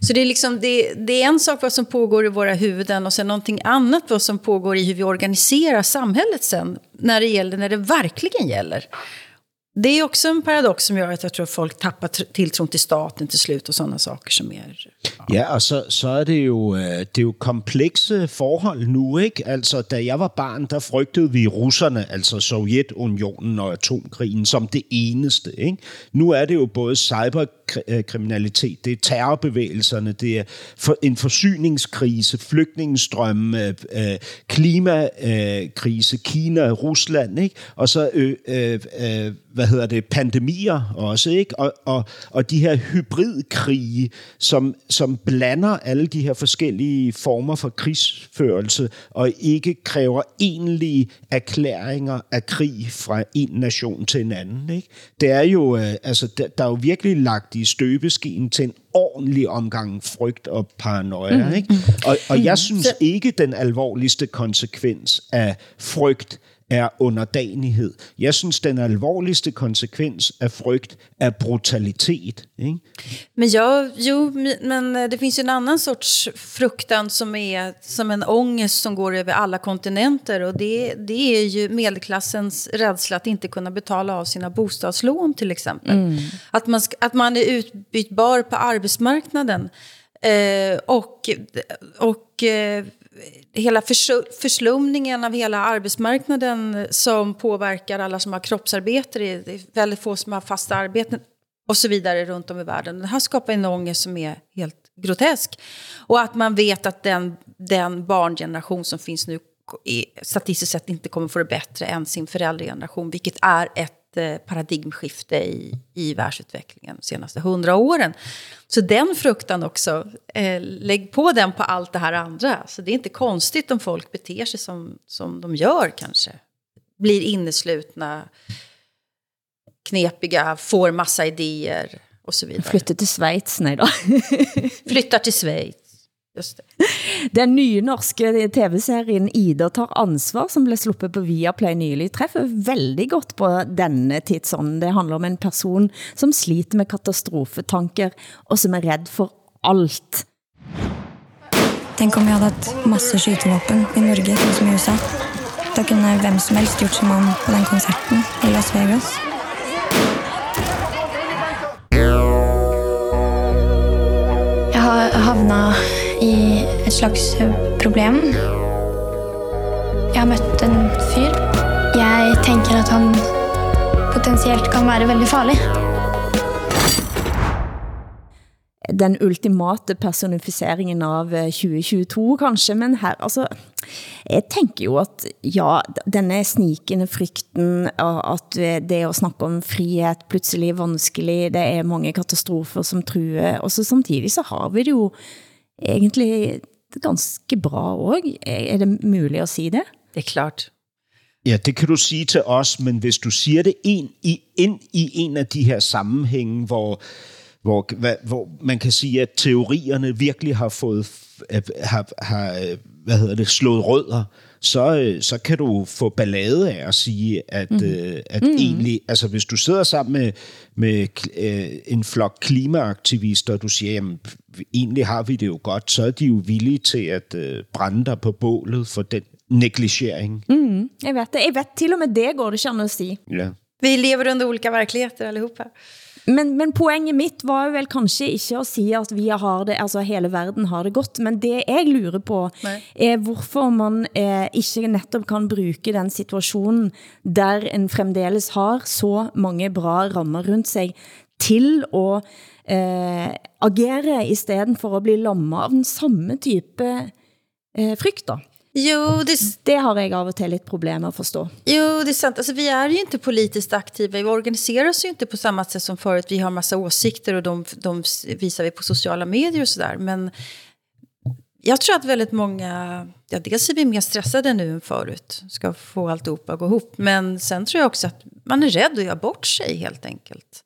Så det är, liksom, det, det är en sak vad som pågår i våra huvuden och sen någonting annat vad som pågår i hur vi organiserar samhället sen när det gäller, när det verkligen gäller. Det är också en paradox som gör att jag tror att folk tappar tilltron till staten till slut och sådana saker som är... Ja, ja og så, så er det jo, øh, det er jo komplekse forhold nu, ikke? Altså, da jeg var barn, der frygtede vi russerne, altså Sovjetunionen og atomkrigen, som det eneste, ikke? Nu er det jo både cyberkriminalitet, øh, det er terrorbevægelserne, det er en forsyningskrise, flygtningestrømme, øh, klimakrise, Kina, Rusland, ikke? Og så øh, øh, øh, hvad hedder det, pandemier også, ikke? Og, og, og de her hybridkrige, som, som blander alle de her forskellige former for krigsførelse, og ikke kræver egentlige erklæringer af krig fra en nation til en anden. Ikke? Det er jo, øh, altså, der, der er jo virkelig lagt i støbeskeen til en ordentlig omgang frygt og paranoia. Mm. Ikke? Og, og jeg synes ikke, den alvorligste konsekvens af frygt er underdanighed. Jeg synes, den alvorligste konsekvens af frygt är brutalitet. Ikke? Men ja, jo, men eh, det finns ju en annan sorts fruktan som är som en ångest som går över alla kontinenter. Och det, det är ju medelklassens rädsla att inte kunna betala av sina bostadslån till exempel. Mm. Att, man, att man är utbytbar på arbetsmarknaden. Eh, och, och eh, Eh, hela förslumningen av hela arbetsmarknaden eh, som påverkar alla som har kroppsarbete. Det är väldigt få som har fasta arbeten och så vidare runt om i världen. Det här skapar en ångest som är helt grotesk. Och att man vet att den, den barngeneration som finns nu statistiskt sett inte kommer få det bättre än sin föräldrageneration, vilket är ett Paradigmskifte i, i världsutvecklingen de senaste hundra åren. Så den fruktan också, eh, lägg på den på allt det här andra. Så det är inte konstigt om folk beter sig som, som de gör kanske. Blir inneslutna, knepiga, får massa idéer och så vidare. Flyttar till Schweiz, nej då. Flyttar till Schweiz. Just det. Den nye norske tv-serien Ida tar ansvar, som blev sluppet på Viaplay nylig, træffer veldig godt på denne tidsånden. Det handler om en person, som sliter med katastrofetanker, og som er redd for alt. Tænk om vi havde haft masse skytevåpen i Norge, som i USA. Da kunne hvem som helst gjort som om på den koncerten i Las Vegas. Jeg har havnet i et slags øh, problem. Jeg har møtt en fyr. Jeg tænker at han potentielt kan være veldig farlig. den ultimate personificeringen av eh, 2022 kanskje, men her, altså, jeg tænker jo at, ja, denne snikende frykten, at eh, det at snakke om frihet pludselig vanskelig, det er mange katastrofer som truer, og så samtidig så har vi det jo egentlig ganske bra også. Er det muligt at sige det? Det er klart. Ja, det kan du sige til os, men hvis du siger det ind i, ind i en af de her sammenhænge, hvor, hvor, hvor man kan sige, at teorierne virkelig har fået har, har, hvad hedder det, slået rødder, så, øh, så kan du få ballade af at sige, at, mm. øh, at mm. egentlig, altså hvis du sidder sammen med, med øh, en flok klimaaktivister, og du siger, jamen egentlig har vi det jo godt, så er de jo villige til at øh, brænde dig på bålet for den negligering. Mm, jeg vet det. Jeg vet til og med det går det ikke at sige. Ja. Vi lever under olika verkligheter allihopa. Men, men poenget mitt var jo vel kanskje ikke at sige, at vi har det, altså hele verden har det godt, men det jeg lurer på, Nej. er hvorfor man eh, ikke netop kan bruge den situationen, der en fremdeles har så mange bra rammer rundt sig, til at eh, agere i stedet for at bli lammet av den samme type eh, frygter. Jo, det... det har jag av och till ett problem att förstå. Jo, det är sant. Alltså, vi är ju inte politiskt aktiva. Vi organiserar oss ju inte på samma sätt som förut. Vi har massa åsikter och de, de visar vi på sociala medier och sådär. Men jag tror att väldigt många, ja, dels är vi mer stressade nu än förut, ska få alltihopa att gå ihop. Men sen tror jag också att man är rädd att göra bort sig helt enkelt.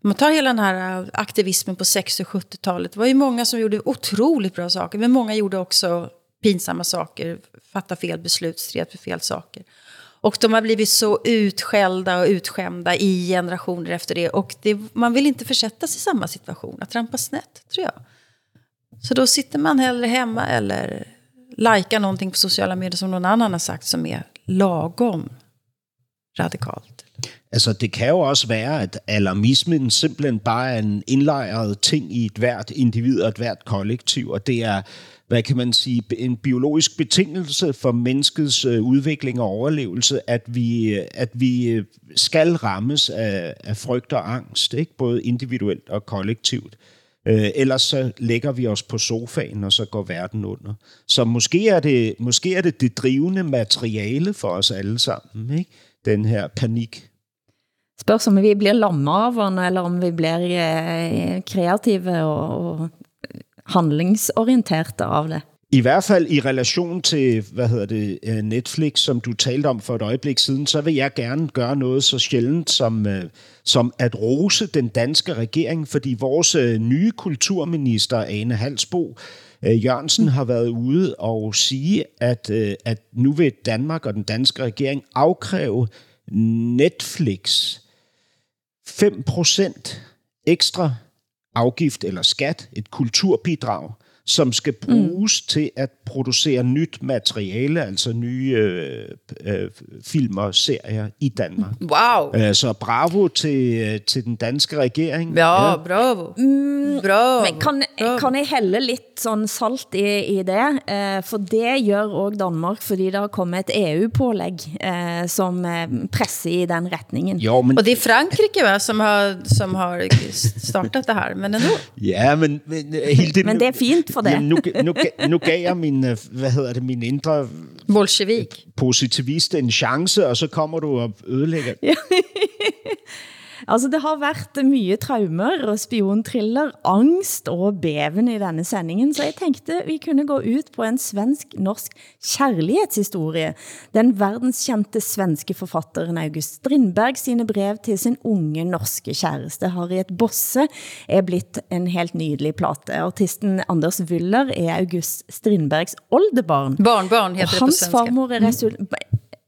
Man tar hela den här aktivismen på 60- och 70-talet. Det var ju många som gjorde otroligt bra saker, men många gjorde också pinsamma saker, fatta fel beslut, stred för fel saker. Och de har blivit så utskällda och utskämda i generationer efter det. Och det, man vill inte försätta sig i samma situation, att trampa snett, tror jag. Så då sitter man hellre hemma eller likar någonting på sociala medier som någon annan har sagt som är lagom radikalt. Altså, det kan jo også være, at alarmismen simpelthen bare er en indlejret ting i et hvert individ og et hvert kollektiv, og det er hvad kan man sige, en biologisk betingelse for menneskets øh, udvikling og overlevelse, at vi, øh, at vi øh, skal rammes af, af frygt og angst, ikke? både individuelt og kollektivt. Øh, ellers så lægger vi os på sofaen, og så går verden under. Så måske er det, måske er det, det drivende materiale for os alle sammen, ikke? Den her panik. Spørs om vi bliver lammet av den, eller om vi bliver kreative og, og handlingsorienterte av det. I hvert fald i relation til, hvad hedder det, øh, Netflix, som du talte om for et øjeblik siden, så vil jeg gerne gøre noget så sjældent som, øh, som at rose den danske regering, fordi vores nye kulturminister, Ane Halsbo, Øh, Jørgensen har været ude og sige, at, øh, at nu vil Danmark og den danske regering afkræve Netflix 5% ekstra afgift eller skat, et kulturbidrag, som skal bruges mm. til at producere nyt materiale, altså nye øh, øh, film og serier i Danmark. Wow! Øh, så bravo til, øh, til den danske regering. Ja, ja. bravo. Mm, bravo. Men kan, bravo. kan jeg hælde lidt sådan salt i, i det? Eh, for det gør også Danmark, fordi der har kommet et EU-pålæg, eh, som eh, presser i den retningen. Jo, men... Og det er Frankrike, va, som har, som har startet det her, men ändå. Ja, men... Men, helt det, men det er fint for det. Jamen, nu, nu, nu gav jeg min, øh, hvad hedder det, min indre... Bolshevik. Positivist en chance, og så kommer du og ødelægger. Altså, det har været mye traumer og spiontriller, angst og beven i denne sendingen, så jeg tænkte, vi kunne gå ut på en svensk-norsk kærlighedshistorie. Den verdenskendte svenske forfatteren August Strindberg sine brev til sin unge norske kæreste Harriet Bosse er blitt en helt nydelig plate. Artisten Anders Wyller er August Strindbergs oldebarn. Barnbarn heter det på svenska. Hans farmor er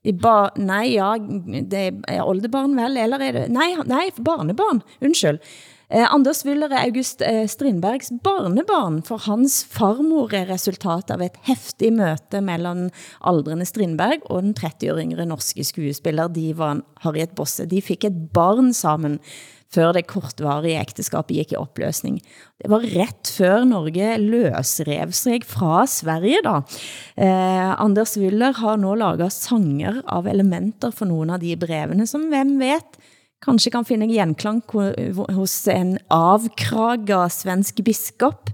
i ba, nej, ja, det er oldebarn vel, eller er det, nej, nej, barnebarn, undskyld. Eh, Anders Wyller er August eh, Strindbergs barnebarn, for hans farmor er resultat av et heftig møte mellem aldrende Strindberg og den 30 år yngre norske skuespiller Divan Harriet Bosse. De fik et barn sammen, før det kortvarige ægteskabet gik i opløsning. Det var ret før Norge løsrev sig fra Sverige da. Eh, Anders Wyller har nu laget sanger av elementer for nogle av de brevene, som hvem vet, kanskje kan finde genklang hos en avkraga svensk biskop,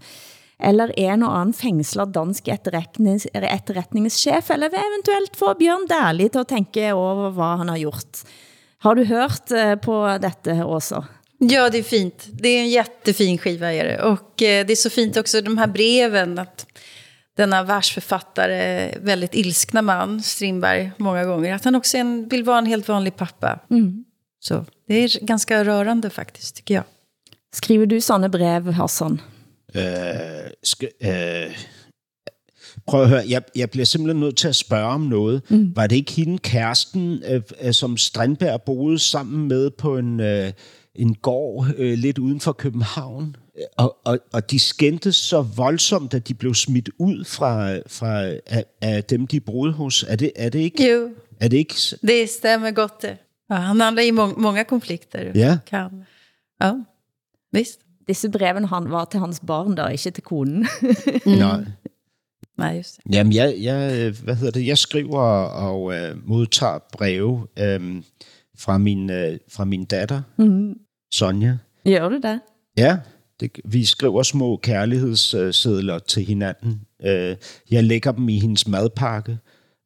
eller en og anden fængslet dansk etterretnings, etterretningschef, eller eventuelt få Bjørn Dærlig til at tænke over, hvad han har gjort. Har du hört eh, på detta, Åsa? Ja, det är fint. Det är en jättefin skiva är det. Och eh, det är så fint också de här breven. Att denna versförfattare, väldigt ilskna man, Strindberg, många gånger. Att han också en, vill vara en helt vanlig pappa. Mm. Så det är ganska rörande faktiskt, tycker jag. Skriver du sådana brev, Hassan? Uh, ska, uh, Prøv at høre, jeg, jeg bliver simpelthen nødt til at spørge om noget. Mm. Var det ikke hende, kæresten, øh, øh, som Strandberg boede sammen med på en, øh, en gård øh, lidt uden for København? Og, og, og de skændtes så voldsomt, at de blev smidt ud fra, fra af, af dem, de boede hos. Er det, er det ikke? Jo, er det, ikke? det stämmer godt det. Ja, han handler i många konflikter. Ja. Kan. Ja, visst. Disse breven han var til hans barn, da, ikke til konen. mm. Nej. Det. Jamen, jeg, jeg, hvad hedder det, jeg skriver og øh, modtager breve øh, fra, min, øh, fra min datter, mm. Sonja. Gør du det? Ja, det, vi skriver små kærlighedssedler til hinanden. Øh, jeg lægger dem i hendes madpakke,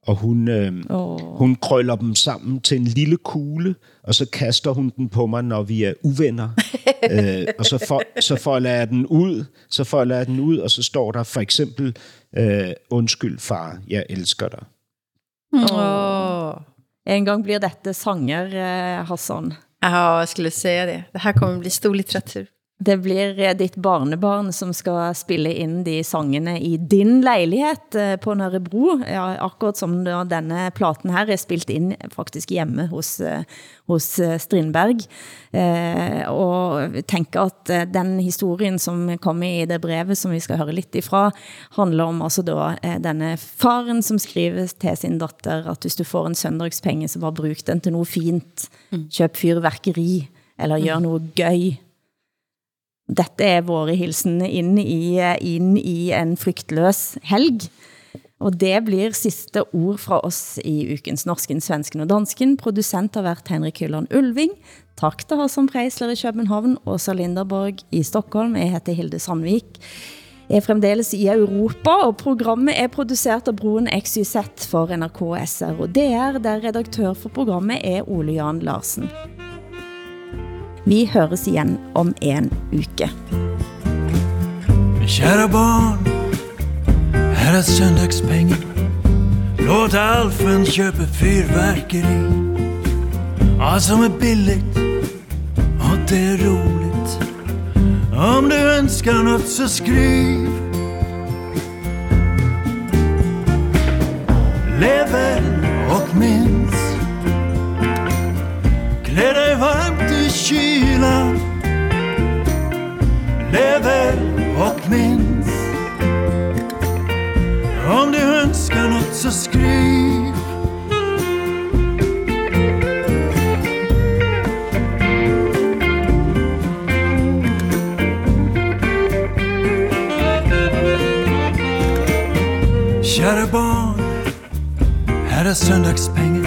og hun, øh, oh. hun krøller dem sammen til en lille kugle, og så kaster hun den på mig, når vi er uvenner. øh, og så, for, så folder jeg den ud, så folder jeg den ud, og så står der for eksempel, øh, undskyld far, jeg elsker dig. Oh. En gang bliver dette sanger, eh, Hassan. Ja, jeg skulle sige det. Det her kommer bli stor litteratur. Det blir eh, ditt barnebarn som skal spille ind de sangene i din lejlighed eh, på Nørrebro, ja, akkurat som denne platen her er spilt ind faktisk hjemme hos, eh, hos Strindberg. Eh, og tænker at den historien som kommer i det brevet som vi skal høre lidt ifra, handler om altså da denne faren som skriver til sin datter at hvis du får en søndagspenge, så bare bruk den til noget fint. Mm. Køb fyrværkeri, eller gør noget gøy dette er våre hilsen ind i, ind i en frygtløs helg. Og det blir sidste ord fra oss i ukens Norsken, Svensken og Dansken. Producent har været Henrik Hylland Ulving. Tak til som Preisler i København, Åsa Linderborg i Stockholm. Jeg heter Hilde Sandvik. Jeg er fremdeles i Europa, og programmet er produceret af Broen XYZ for NRK SR og DR, der redaktør for programmet er Ole Jan Larsen. Vi høres igen om en uke. Kära barn, här är söndagspengen. Låt Alfen köpa fyrverkeri. Ja, som är billigt och det är roligt. Om du önskar något så skriv. Lev väl och minns. Klä dig i lever Lev och minns. Om du önskar något så skriv. Kära barn, här är söndagspengen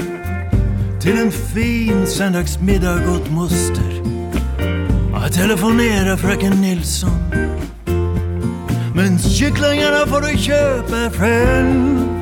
till en fin söndagsmiddag åt moster. Jag telefonerar fröken Nilsson. Men kycklingarna får du köpa själv.